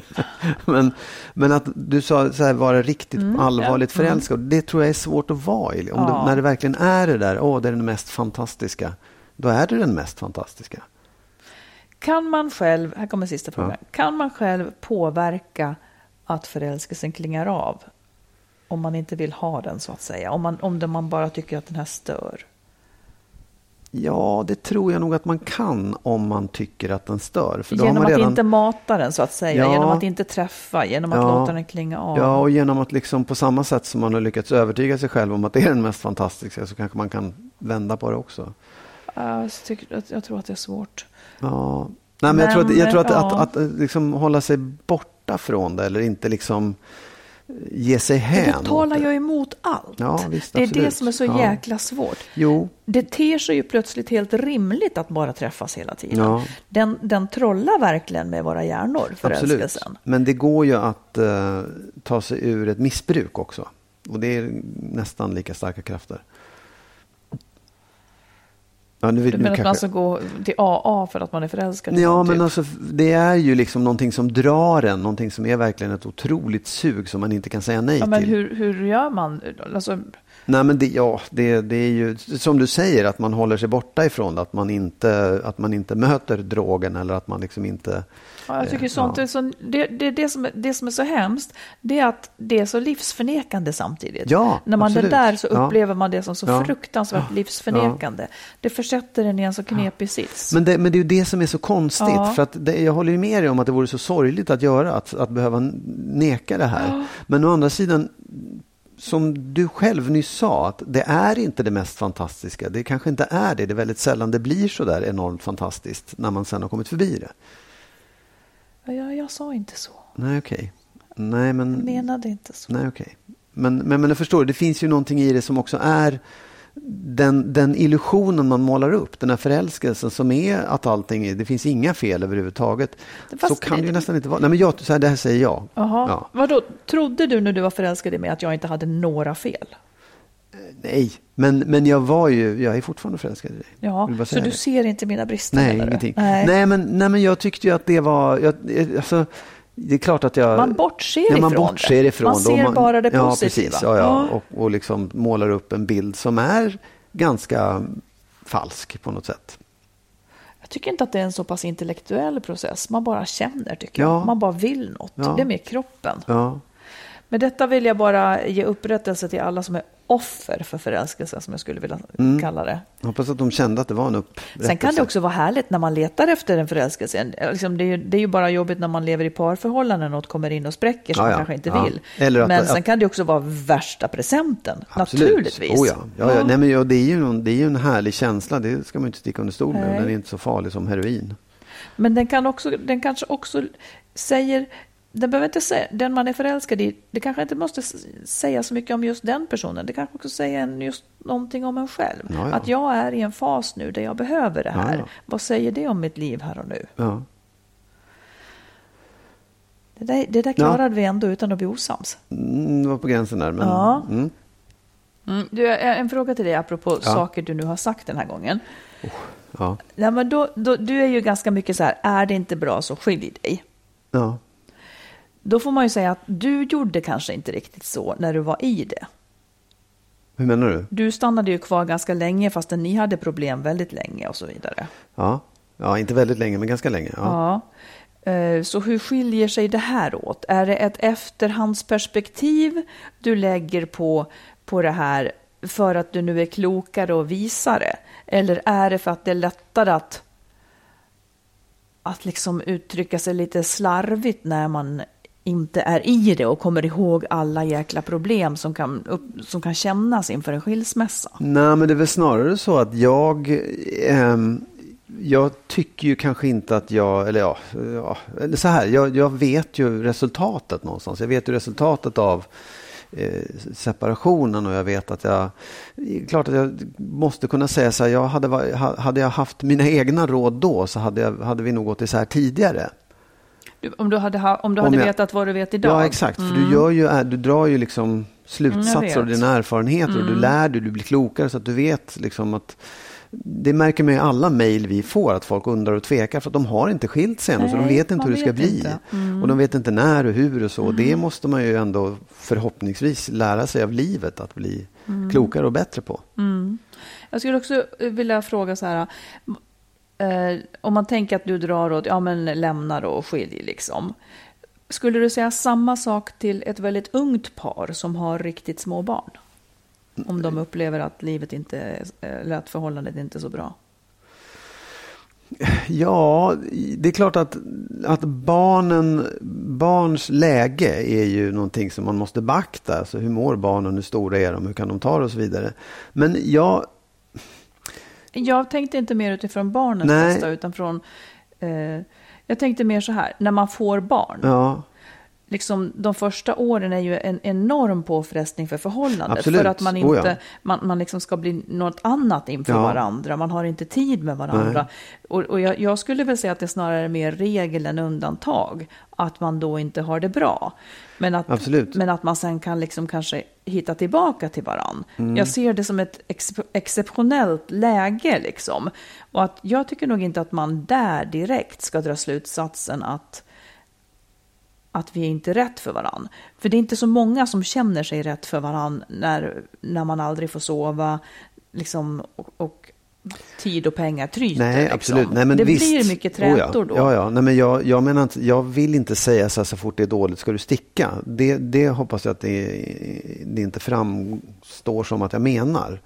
Speaker 3: men, men att du sa så här, vara riktigt mm, allvarligt ja. Mm. förälskad, det tror jag är svårt att vara i. Om ja. du, när det verkligen är det där, åh, det är den mest fantastiska, då är det den mest fantastiska.
Speaker 2: Kan man själv, här kommer sista frågan, ja. kan man själv påverka att förälskelsen klingar av? Om man inte vill ha den så att säga. Om man, om det man bara tycker att den här stör.
Speaker 3: Ja, det tror jag nog att man kan om man tycker att den stör. För
Speaker 2: genom
Speaker 3: man redan...
Speaker 2: att inte mata den så att säga.
Speaker 3: Ja.
Speaker 2: Genom att inte träffa. Genom att
Speaker 3: Ja.
Speaker 2: låta den klinga av.
Speaker 3: Ja, och genom att liksom på samma sätt som man har lyckats övertyga sig själv om att det är den mest fantastiska så kanske man kan vända på det också.
Speaker 2: Jag, tycker, att- jag tror att det är svårt.
Speaker 3: Ja. Nej, men jag tror att,
Speaker 2: Men,
Speaker 3: jag tror att,
Speaker 2: ja.
Speaker 3: att, att, liksom hålla sig borta från det eller inte liksom ge sig hän.
Speaker 2: Det talar ju emot allt.
Speaker 3: Ja, visst,
Speaker 2: det är det
Speaker 3: absolut.
Speaker 2: som är så
Speaker 3: Ja.
Speaker 2: jäkla svårt.
Speaker 3: Jo,
Speaker 2: Det ter sig ju plötsligt helt rimligt att bara träffas hela tiden.
Speaker 3: Ja.
Speaker 2: Den, den trollar verkligen med våra hjärnor, förälskelsen.
Speaker 3: Men det går ju att eh, ta sig ur ett missbruk också. Och det är nästan lika starka krafter. Ja, nu,
Speaker 2: Du
Speaker 3: nu
Speaker 2: att man
Speaker 3: kanske-
Speaker 2: ska gå till AA för att man är förälskad?
Speaker 3: Ja, men
Speaker 2: typ?
Speaker 3: alltså det är ju liksom någonting som drar en, någonting som är verkligen ett otroligt sug som man inte kan säga nej
Speaker 2: ja, men
Speaker 3: till.
Speaker 2: hur, hur gör man? Alltså,
Speaker 3: Nej, men det, ja, det, det är ju som du säger att man håller sig borta ifrån att man inte, att man inte möter drogen eller att man liksom inte...
Speaker 2: ja, jag tycker
Speaker 3: Eh,
Speaker 2: sånt
Speaker 3: ja.
Speaker 2: är så, det, det, det, som det som är så hemskt, det är att det är så livsförnekande samtidigt.
Speaker 3: Ja,
Speaker 2: När man
Speaker 3: absolut.
Speaker 2: är där så
Speaker 3: Ja.
Speaker 2: upplever man det som så
Speaker 3: Ja.
Speaker 2: fruktansvärt livsförnekande. Det försätter en i en så knepig sits.
Speaker 3: Men det, men det är ju det som är så konstigt.
Speaker 2: Ja.
Speaker 3: För att det, jag håller ju med dig om att det vore så sorgligt att göra, att, att behöva neka det här. Men å andra sidan, som du själv nyss sa, att det är inte det mest fantastiska. Det kanske inte är det. Det är väldigt sällan det blir så där enormt fantastiskt när man sen har kommit förbi det.
Speaker 2: Ja, jag, jag sa inte så.
Speaker 3: Nej, okej. Nej, men...
Speaker 2: Jag menade inte så.
Speaker 3: Nej, okej. Men, men, men jag förstår, det finns ju någonting i det som också är den, den illusionen man målar upp, den här förälskelsen som är att allting är, det finns inga fel överhuvudtaget.
Speaker 2: Fast
Speaker 3: så kan det ju nästan inte vara. Nej, men jag, så här, det här säger jag.
Speaker 2: Jaha.
Speaker 3: Ja.
Speaker 2: Vadå, trodde du när du var förälskad i mig att jag inte hade några fel?
Speaker 3: Nej, men, men jag var ju, jag är fortfarande förälskad i dig.
Speaker 2: Ja, så du
Speaker 3: det.
Speaker 2: ser inte mina brister?
Speaker 3: Nej,
Speaker 2: du?
Speaker 3: ingenting.
Speaker 2: Nej.
Speaker 3: Nej. men, nej, men jag tyckte ju att det var, jag, alltså, det är klart att jag...
Speaker 2: Man bortser
Speaker 3: ja, man
Speaker 2: ifrån
Speaker 3: bortser
Speaker 2: det.
Speaker 3: ifrån
Speaker 2: Man ser bara det
Speaker 3: ja,
Speaker 2: positiva.
Speaker 3: Precis, ja, ja.
Speaker 2: Ja.
Speaker 3: Och, och liksom målar upp en bild som är ganska falsk på något sätt.
Speaker 2: Jag tycker inte att det är en så pass intellektuell process. Man bara känner, tycker
Speaker 3: Ja.
Speaker 2: jag. Man bara vill något.
Speaker 3: Ja.
Speaker 2: Det är mer kroppen.
Speaker 3: Ja.
Speaker 2: Med detta vill jag bara ge upprättelse till alla som är offer för förälskelse, som jag skulle vilja
Speaker 3: Mm.
Speaker 2: kalla det.
Speaker 3: Jag hoppas att de kände att det var en upprättelse.
Speaker 2: Sen kan det också vara härligt när man letar efter en förälskelse. Liksom det, är ju, det är ju bara jobbigt när man lever i parförhållanden och något kommer in och spräcker som
Speaker 3: Ja,
Speaker 2: man
Speaker 3: ja.
Speaker 2: kanske inte
Speaker 3: Ja.
Speaker 2: vill.
Speaker 3: Att-
Speaker 2: Men
Speaker 3: att-
Speaker 2: sen kan det också vara värsta presenten,
Speaker 3: Absolut.
Speaker 2: naturligtvis.
Speaker 3: Oh, ja. Ja, ja. Nej, men, ja, det, är ju, det är ju en härlig känsla, det ska man inte sticka under stol med. Den är inte så farlig som heroin.
Speaker 2: Men den, kan också, den kanske också säger, den behöver inte säga, den man är förälskad i, det kanske inte måste säga så mycket om just den personen. Det kanske också säger en just någonting om en själv.
Speaker 3: Ja, ja.
Speaker 2: Att jag är i en fas nu där jag behöver det här.
Speaker 3: Ja.
Speaker 2: Vad säger det om mitt liv här och nu? Det där, det där klarade vi ändå utan att bli osams.
Speaker 3: Mm, det var på gränsen där. Men,
Speaker 2: Ja.
Speaker 3: mm.
Speaker 2: Mm. Du, en fråga till dig apropå saker du nu har sagt den här gången.
Speaker 3: ja.
Speaker 2: Ja, men då, då, du är ju ganska mycket så här, är det inte bra så skilj dig.
Speaker 3: ja.
Speaker 2: Då får man ju säga att du gjorde kanske inte riktigt så när du var i det.
Speaker 3: Hur menar du?
Speaker 2: Du stannade ju kvar ganska länge fastän ni hade problem väldigt länge och så vidare.
Speaker 3: Ja. ja, inte väldigt länge, men ganska länge. Ja.
Speaker 2: Ja. Eh, Så hur skiljer sig det här åt? Är det ett efterhandsperspektiv du lägger på, på det här för att du nu är klokare och visare? Eller är det för att det är lättare att, att liksom uttrycka sig lite slarvigt när man inte är i det och kommer ihåg alla jäkla problem som kan, upp, som kan kännas inför en skilsmässa?
Speaker 3: Nej, men det är väl snarare så att jag... eh, jag tycker ju kanske inte att jag, eller ja, ja eller så här, jag, jag vet ju resultatet någonstans. Jag vet ju resultatet av eh, separationen och jag vet att jag, klart att jag måste kunna säga så här, jag hade, hade jag haft mina egna råd då så hade, jag, hade vi nog gått isär tidigare.
Speaker 2: Om du hade, ha- om du
Speaker 3: Om
Speaker 2: hade
Speaker 3: jag-
Speaker 2: vetat vad du vet idag?
Speaker 3: Ja, exakt. För du, gör ju, du drar ju liksom
Speaker 2: Mm,
Speaker 3: slutsatser
Speaker 2: jag
Speaker 3: av dina erfarenheter och du lär dig, du blir klokare så att du vet liksom att det märker man i alla mejl vi får att folk undrar och tvekar för att de har inte skilt sig ännu så de vet inte hur det ska bli.
Speaker 2: Mm.
Speaker 3: Och de vet inte när och hur och så. Det måste man ju ändå förhoppningsvis lära sig av livet att bli
Speaker 2: Mm.
Speaker 3: klokare och bättre på.
Speaker 2: Jag skulle också eh, vilja fråga så här eh, om man tänker att du drar åt, ja men lämna då och skilj liksom. Skulle du säga samma sak till ett väldigt ungt par som har riktigt små barn? Om de upplever att livet inte, eh, eller att förhållandet inte är så bra?
Speaker 3: Ja, det är klart att, att barnen, barns läge är ju någonting som man måste beakta. Alltså hur mår barnen, hur stora är de, hur kan de ta det och så vidare. Men jag...
Speaker 2: Jag tänkte inte mer utifrån barnens bästa utan från... Eh, jag tänkte mer så här, när man får barn.
Speaker 3: Ja
Speaker 2: liksom, de första åren är ju en enorm påfrestning för förhållandet.
Speaker 3: Absolut.
Speaker 2: För att man inte
Speaker 3: oh ja.
Speaker 2: man, man liksom ska bli något annat inför ja. varandra. Man har inte tid med varandra. Nej. Och, och jag, jag, skulle väl säga att det snarare är mer regel än undantag. Att man då inte har det bra. Men att,
Speaker 3: Absolut.
Speaker 2: men att man sen kan liksom kanske hitta tillbaka till varandra. Mm. Jag ser det som ett ex exceptionellt läge liksom. Och att jag tycker nog inte att man där direkt ska dra slutsatsen att att vi är inte är rätt för varann. För det är inte så många som känner sig rätt för varann när, när man aldrig får sova liksom, och, och tid och pengar tryter.
Speaker 3: Nej,
Speaker 2: liksom.
Speaker 3: absolut. Nej, men
Speaker 2: det
Speaker 3: visst.
Speaker 2: blir mycket trätor
Speaker 3: oh
Speaker 2: då.
Speaker 3: Ja, ja. Nej, men jag, jag, menar inte, jag vill inte säga så här, så fort det är dåligt ska du sticka. Det, det hoppas jag att det, det inte framstår som att jag menar.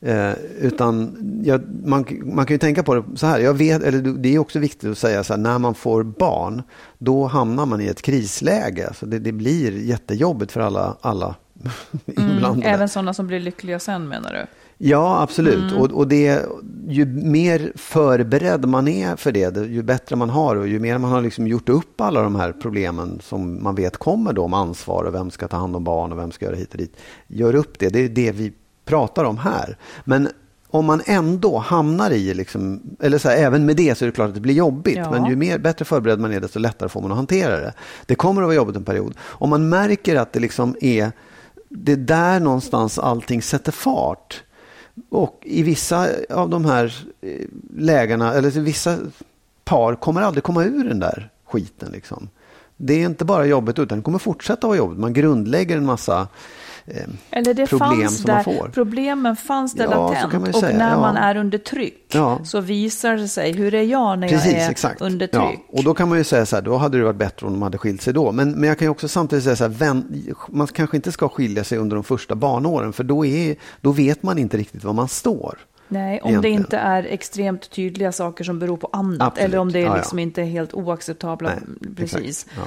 Speaker 3: Eh, utan jag, man, man kan ju tänka på det så här. Jag vet, eller det är också viktigt att säga så här, när man får barn, då hamnar man i ett krisläge. Alltså det, det blir jättejobbigt för alla, alla <laughs>
Speaker 2: mm, Även sådana som blir lyckliga sen menar du?
Speaker 3: Ja, absolut. Mm. Och, och det, ju mer förberedd man är för det, ju bättre man har och ju mer man har liksom gjort upp alla de här problemen som man vet kommer då om ansvar och vem ska ta hand om barn och vem ska göra hit och dit. Gör upp det. Det är det vi pratar om här. Men om man ändå hamnar i, liksom, eller så här, även med det så är det klart att det blir jobbigt. Ja. Men ju mer, bättre förberedd man är desto lättare får man att hantera det. Det kommer att vara jobbigt en period. Om man märker att det liksom är det är där någonstans allting sätter fart. Och i vissa av de här eh, lägena, eller vissa par kommer aldrig komma ur den där skiten. Liksom. Det är inte bara jobbigt utan det kommer fortsätta vara jobbigt. Man grundlägger en massa eh,
Speaker 2: Eller det
Speaker 3: problem som
Speaker 2: där,
Speaker 3: man får.
Speaker 2: Problemen fanns där
Speaker 3: Ja,
Speaker 2: latent. och när
Speaker 3: ja.
Speaker 2: man är under tryck
Speaker 3: Ja.
Speaker 2: så visar det sig, hur är jag när
Speaker 3: Precis,
Speaker 2: jag är
Speaker 3: exakt.
Speaker 2: under tryck?
Speaker 3: och då kan man ju säga så här, då hade det varit bättre om de hade skilt sig då. Men, men jag kan ju också samtidigt säga så här, vän, man kanske inte ska skilja sig under de första barnåren, för då, är, då vet man inte riktigt var man står.
Speaker 2: Nej, om
Speaker 3: Egentligen.
Speaker 2: det inte är extremt tydliga saker som beror på annat.
Speaker 3: Absolut.
Speaker 2: Eller om det
Speaker 3: Ja, ja.
Speaker 2: liksom inte är helt oacceptabla.
Speaker 3: Nej,
Speaker 2: Precis.
Speaker 3: Ja.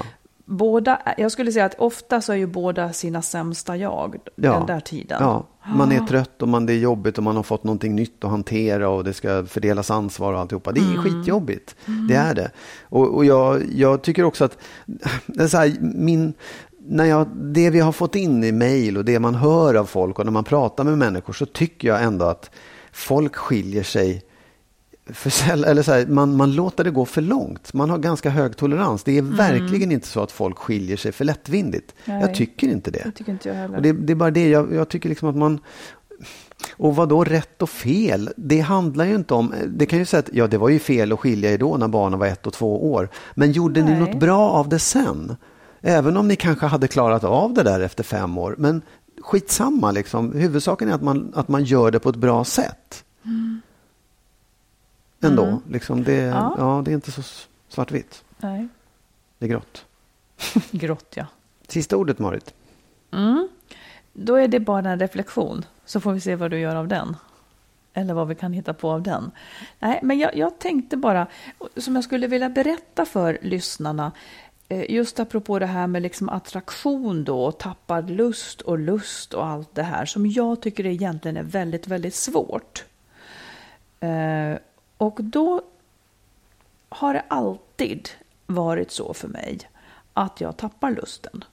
Speaker 2: Båda, jag skulle säga att ofta så är ju båda sina sämsta jag
Speaker 3: Ja.
Speaker 2: den där tiden.
Speaker 3: Ja, man är trött och man, det är jobbigt och man har fått någonting nytt att hantera och det ska fördelas ansvar och alltihopa. Det är
Speaker 2: Mm.
Speaker 3: skitjobbigt. Det är det. Och, och jag, jag tycker också att så här, min, när jag, det vi har fått in i mejl och det man hör av folk och när man pratar med människor så tycker jag ändå att folk skiljer sig för eller så här, man, man låter det gå för långt. Man har ganska hög tolerans. Det är verkligen inte så att folk skiljer sig för lättvindigt.
Speaker 2: Nej.
Speaker 3: Jag tycker inte det.
Speaker 2: Tycker inte jag.
Speaker 3: Och det, det är bara det, jag, jag tycker liksom att man... Och vad då rätt och fel? Det handlar ju inte om... Det kan ju säga att ja, det var ju fel att skilja er då när barnen var ett och två år. Men gjorde ni
Speaker 2: Nej.
Speaker 3: något bra av det sen? Även om ni kanske hade klarat av det där efter fem år. Men skitsamma liksom. Huvudsaken är att man, att man gör det på ett bra sätt. Ändå. Liksom det,
Speaker 2: Ja.
Speaker 3: ja. det är inte så svartvitt.
Speaker 2: Nej.
Speaker 3: Det är grått. <laughs>
Speaker 2: Grått, ja.
Speaker 3: Sista ordet Marit.
Speaker 2: Mm. Då är det bara en reflektion, så får vi se vad du gör av den. Eller vad vi kan hitta på av den. Nej, men jag, jag tänkte bara, som jag skulle vilja berätta för lyssnarna, eh, just apropå det här med liksom attraktion då, och tappad lust och lust och allt det här, som jag tycker egentligen är väldigt, väldigt svårt. Och då har det alltid varit så för mig att jag tappar lusten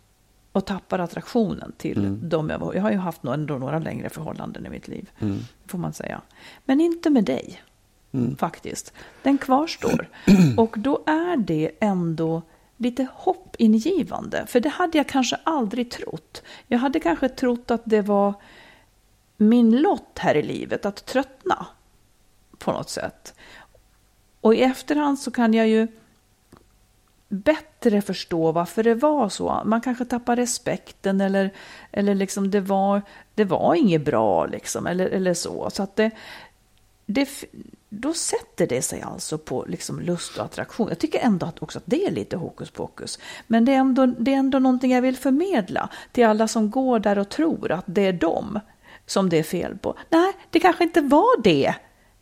Speaker 2: och tappar attraktionen till dem jag var. Jag har ju haft några, några längre förhållanden i mitt liv, får man säga. Men inte med dig, faktiskt. Den kvarstår. <clears throat> Och då är det ändå lite hoppingivande, för det hade jag kanske aldrig trott. Jag hade kanske trott att det var min lott här i livet att tröttna på något sätt. Och i efterhand så kan jag ju bättre förstå varför det var så. Man kanske tappar respekten eller, eller liksom det var, det var inget bra liksom, eller, eller så. Så att det, det, då sätter det sig alltså på liksom lust och attraktion. Jag tycker ändå att också att det är lite hokus pokus. Men det är, ändå, det är ändå någonting jag vill förmedla till alla som går där och tror att det är dem som det är fel på. Nej, det kanske inte var det.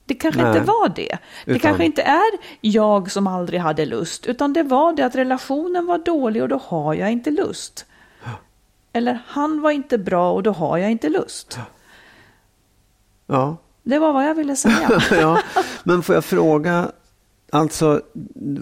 Speaker 2: Det kanske
Speaker 3: Nej.
Speaker 2: inte var det. Det
Speaker 3: Utan-
Speaker 2: kanske inte är jag som aldrig hade lust, utan det var det att relationen var dålig och då har jag inte lust. Eller han var inte bra och då har jag inte lust.
Speaker 3: Ja.
Speaker 2: Det var vad jag ville säga. <laughs>
Speaker 3: ja. Men får jag fråga, alltså,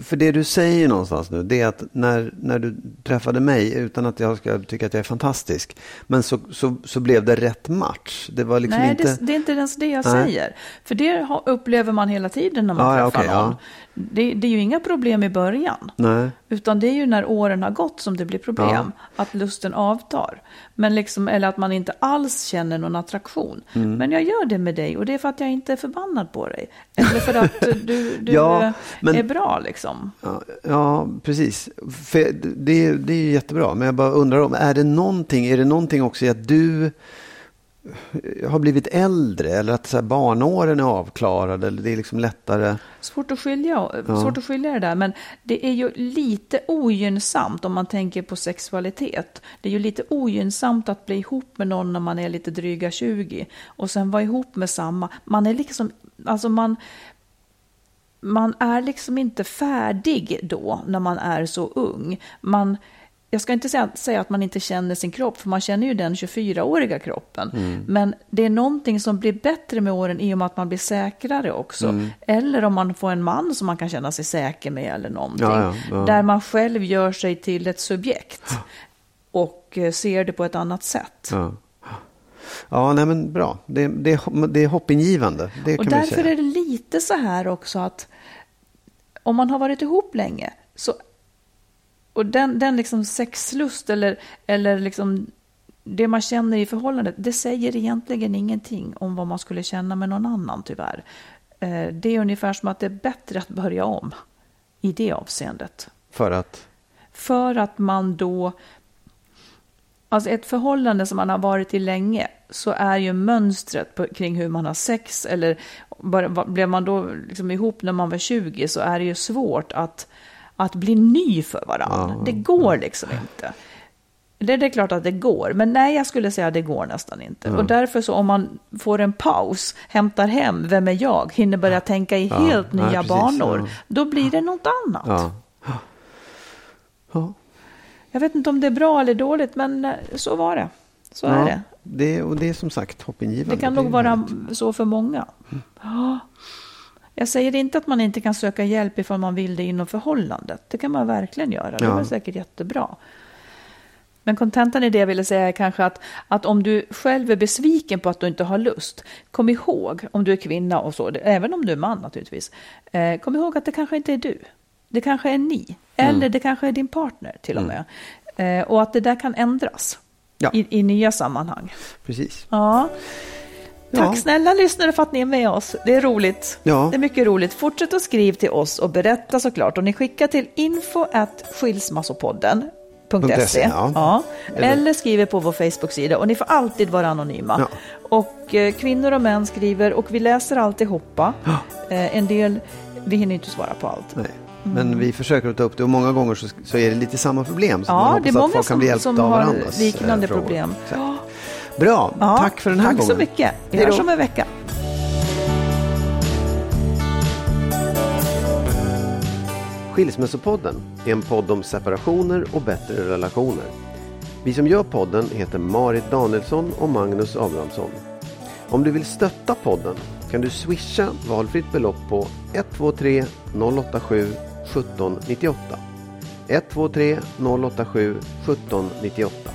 Speaker 3: för det du säger någonstans nu, det är att när, när du träffade mig, utan att jag ska tycka att jag är fantastisk, men så, så, så blev det rätt match. Det var liksom
Speaker 2: Nej,
Speaker 3: inte...
Speaker 2: det, det är inte ens det jag
Speaker 3: Nej.
Speaker 2: säger. För det upplever man hela tiden när man
Speaker 3: ja,
Speaker 2: träffar
Speaker 3: okej,
Speaker 2: någon.
Speaker 3: ja.
Speaker 2: Det, det är ju inga problem i början.
Speaker 3: Nej.
Speaker 2: Utan det är ju när åren har gått som det blir problem. Att lusten avtar. Men liksom, eller att man inte alls känner någon attraktion.
Speaker 3: Mm.
Speaker 2: Men jag gör det med dig och det är för att jag inte är förbannad på dig. Eller för att <laughs> du, du
Speaker 3: Ja, men-
Speaker 2: är bra liksom.
Speaker 3: Ja, ja, precis. För det, det är ju jättebra. Men jag bara undrar om, är det någonting, är det någonting också i att du har blivit äldre eller att så här, barnåren är avklarade eller det är liksom lättare?
Speaker 2: Svårt att, skilja, svårt att skilja det där, men det är ju lite ogynnsamt om man tänker på sexualitet. Det är ju lite ogynnsamt att bli ihop med någon när man är lite dryga 20 och sen vara ihop med samma. Man är liksom, alltså man, man är liksom inte färdig då när man är så ung. Man, jag ska inte säga, säga att man inte känner sin kropp, för man känner ju den 24-åriga kroppen. Men det är någonting som blir bättre med åren i och med att man blir säkrare också. Eller om man får en man som man kan känna sig säker med eller någonting.
Speaker 3: Ja, ja, ja.
Speaker 2: Där man själv gör sig till ett subjekt och eh, ser det på ett annat sätt.
Speaker 3: Ja, ja nej men bra. Det, det, det är hoppingivande. Det
Speaker 2: Och därför är det lite så här också att om man har varit ihop länge så och den, den liksom sexlust eller, eller liksom det man känner i förhållandet, det säger egentligen ingenting om vad man skulle känna med någon annan tyvärr. Eh, Det är ungefär som att det är bättre att börja om i det avseendet.
Speaker 3: För att?
Speaker 2: För att man då... Alltså ett förhållande som man har varit i länge så är ju mönstret på, kring hur man har sex eller blev man då liksom ihop när man var 20 så är det ju svårt att, att bli ny för varandra. Det går liksom inte. Det, det är klart att det går, men nej, jag skulle säga att det går nästan inte. Och därför så om man får en paus, hämtar hem, vem är jag, hinner börja tänka i helt nya
Speaker 3: precis,
Speaker 2: banor,
Speaker 3: ja.
Speaker 2: då blir det något annat.
Speaker 3: Ja. Ja.
Speaker 2: Jag vet inte om det är bra eller dåligt, men eh, så var det. Så är
Speaker 3: ja.
Speaker 2: det.
Speaker 3: det. Och det är som sagt hoppingivande.
Speaker 2: Det kan nog vara så för många. Ja. Jag säger inte att man inte kan söka hjälp ifall man vill det inom förhållandet. Det kan man verkligen göra. Det
Speaker 3: Ja.
Speaker 2: är väl säkert jättebra. Men kontentan i det jag ville säga är kanske att, att om du själv är besviken på att du inte har lust, kom ihåg, om du är kvinna och så, även om du är man naturligtvis, eh, kom ihåg att det kanske inte är du. Det kanske är ni,
Speaker 3: Mm.
Speaker 2: eller det kanske är din partner till och med. Eh, och att det där kan ändras
Speaker 3: Ja.
Speaker 2: i, i nya sammanhang.
Speaker 3: Precis.
Speaker 2: Ja. Tack
Speaker 3: Ja.
Speaker 2: snälla lyssnare för att ni är med oss. Det är roligt.
Speaker 3: Ja.
Speaker 2: Det är mycket roligt. Fortsätt att skriva till oss och berätta såklart. Och ni skickar till info skilsmassopodden.se.
Speaker 3: ja.
Speaker 2: Ja.
Speaker 3: Eller-
Speaker 2: skriver på vår Facebook-sida. Och ni får alltid vara anonyma.
Speaker 3: Ja.
Speaker 2: Och eh, kvinnor och män skriver och vi läser alltihopa. Eh, en del, vi hinner inte svara på allt.
Speaker 3: Nej. Men vi försöker att ta upp det och många gånger så, så är det lite samma problem. Så man
Speaker 2: Ja,
Speaker 3: hoppas
Speaker 2: det är
Speaker 3: att
Speaker 2: många
Speaker 3: folk kan bli
Speaker 2: som,
Speaker 3: hjälpta
Speaker 2: som
Speaker 3: av
Speaker 2: har
Speaker 3: varandras, eh,
Speaker 2: liknande
Speaker 3: frågor.
Speaker 2: problem.
Speaker 3: Så. Bra,
Speaker 2: Ja,
Speaker 3: tack för den här
Speaker 2: tack
Speaker 3: gången.
Speaker 2: så mycket. Vi hörs om en vecka.
Speaker 3: Skilsmässopodden är en podd om separationer och bättre relationer. Vi som gör podden heter Marit Danielsson och Magnus Abrahamsson. Om du vill stötta podden kan du swisha valfritt belopp på 123 087 1798. 123 087 1798.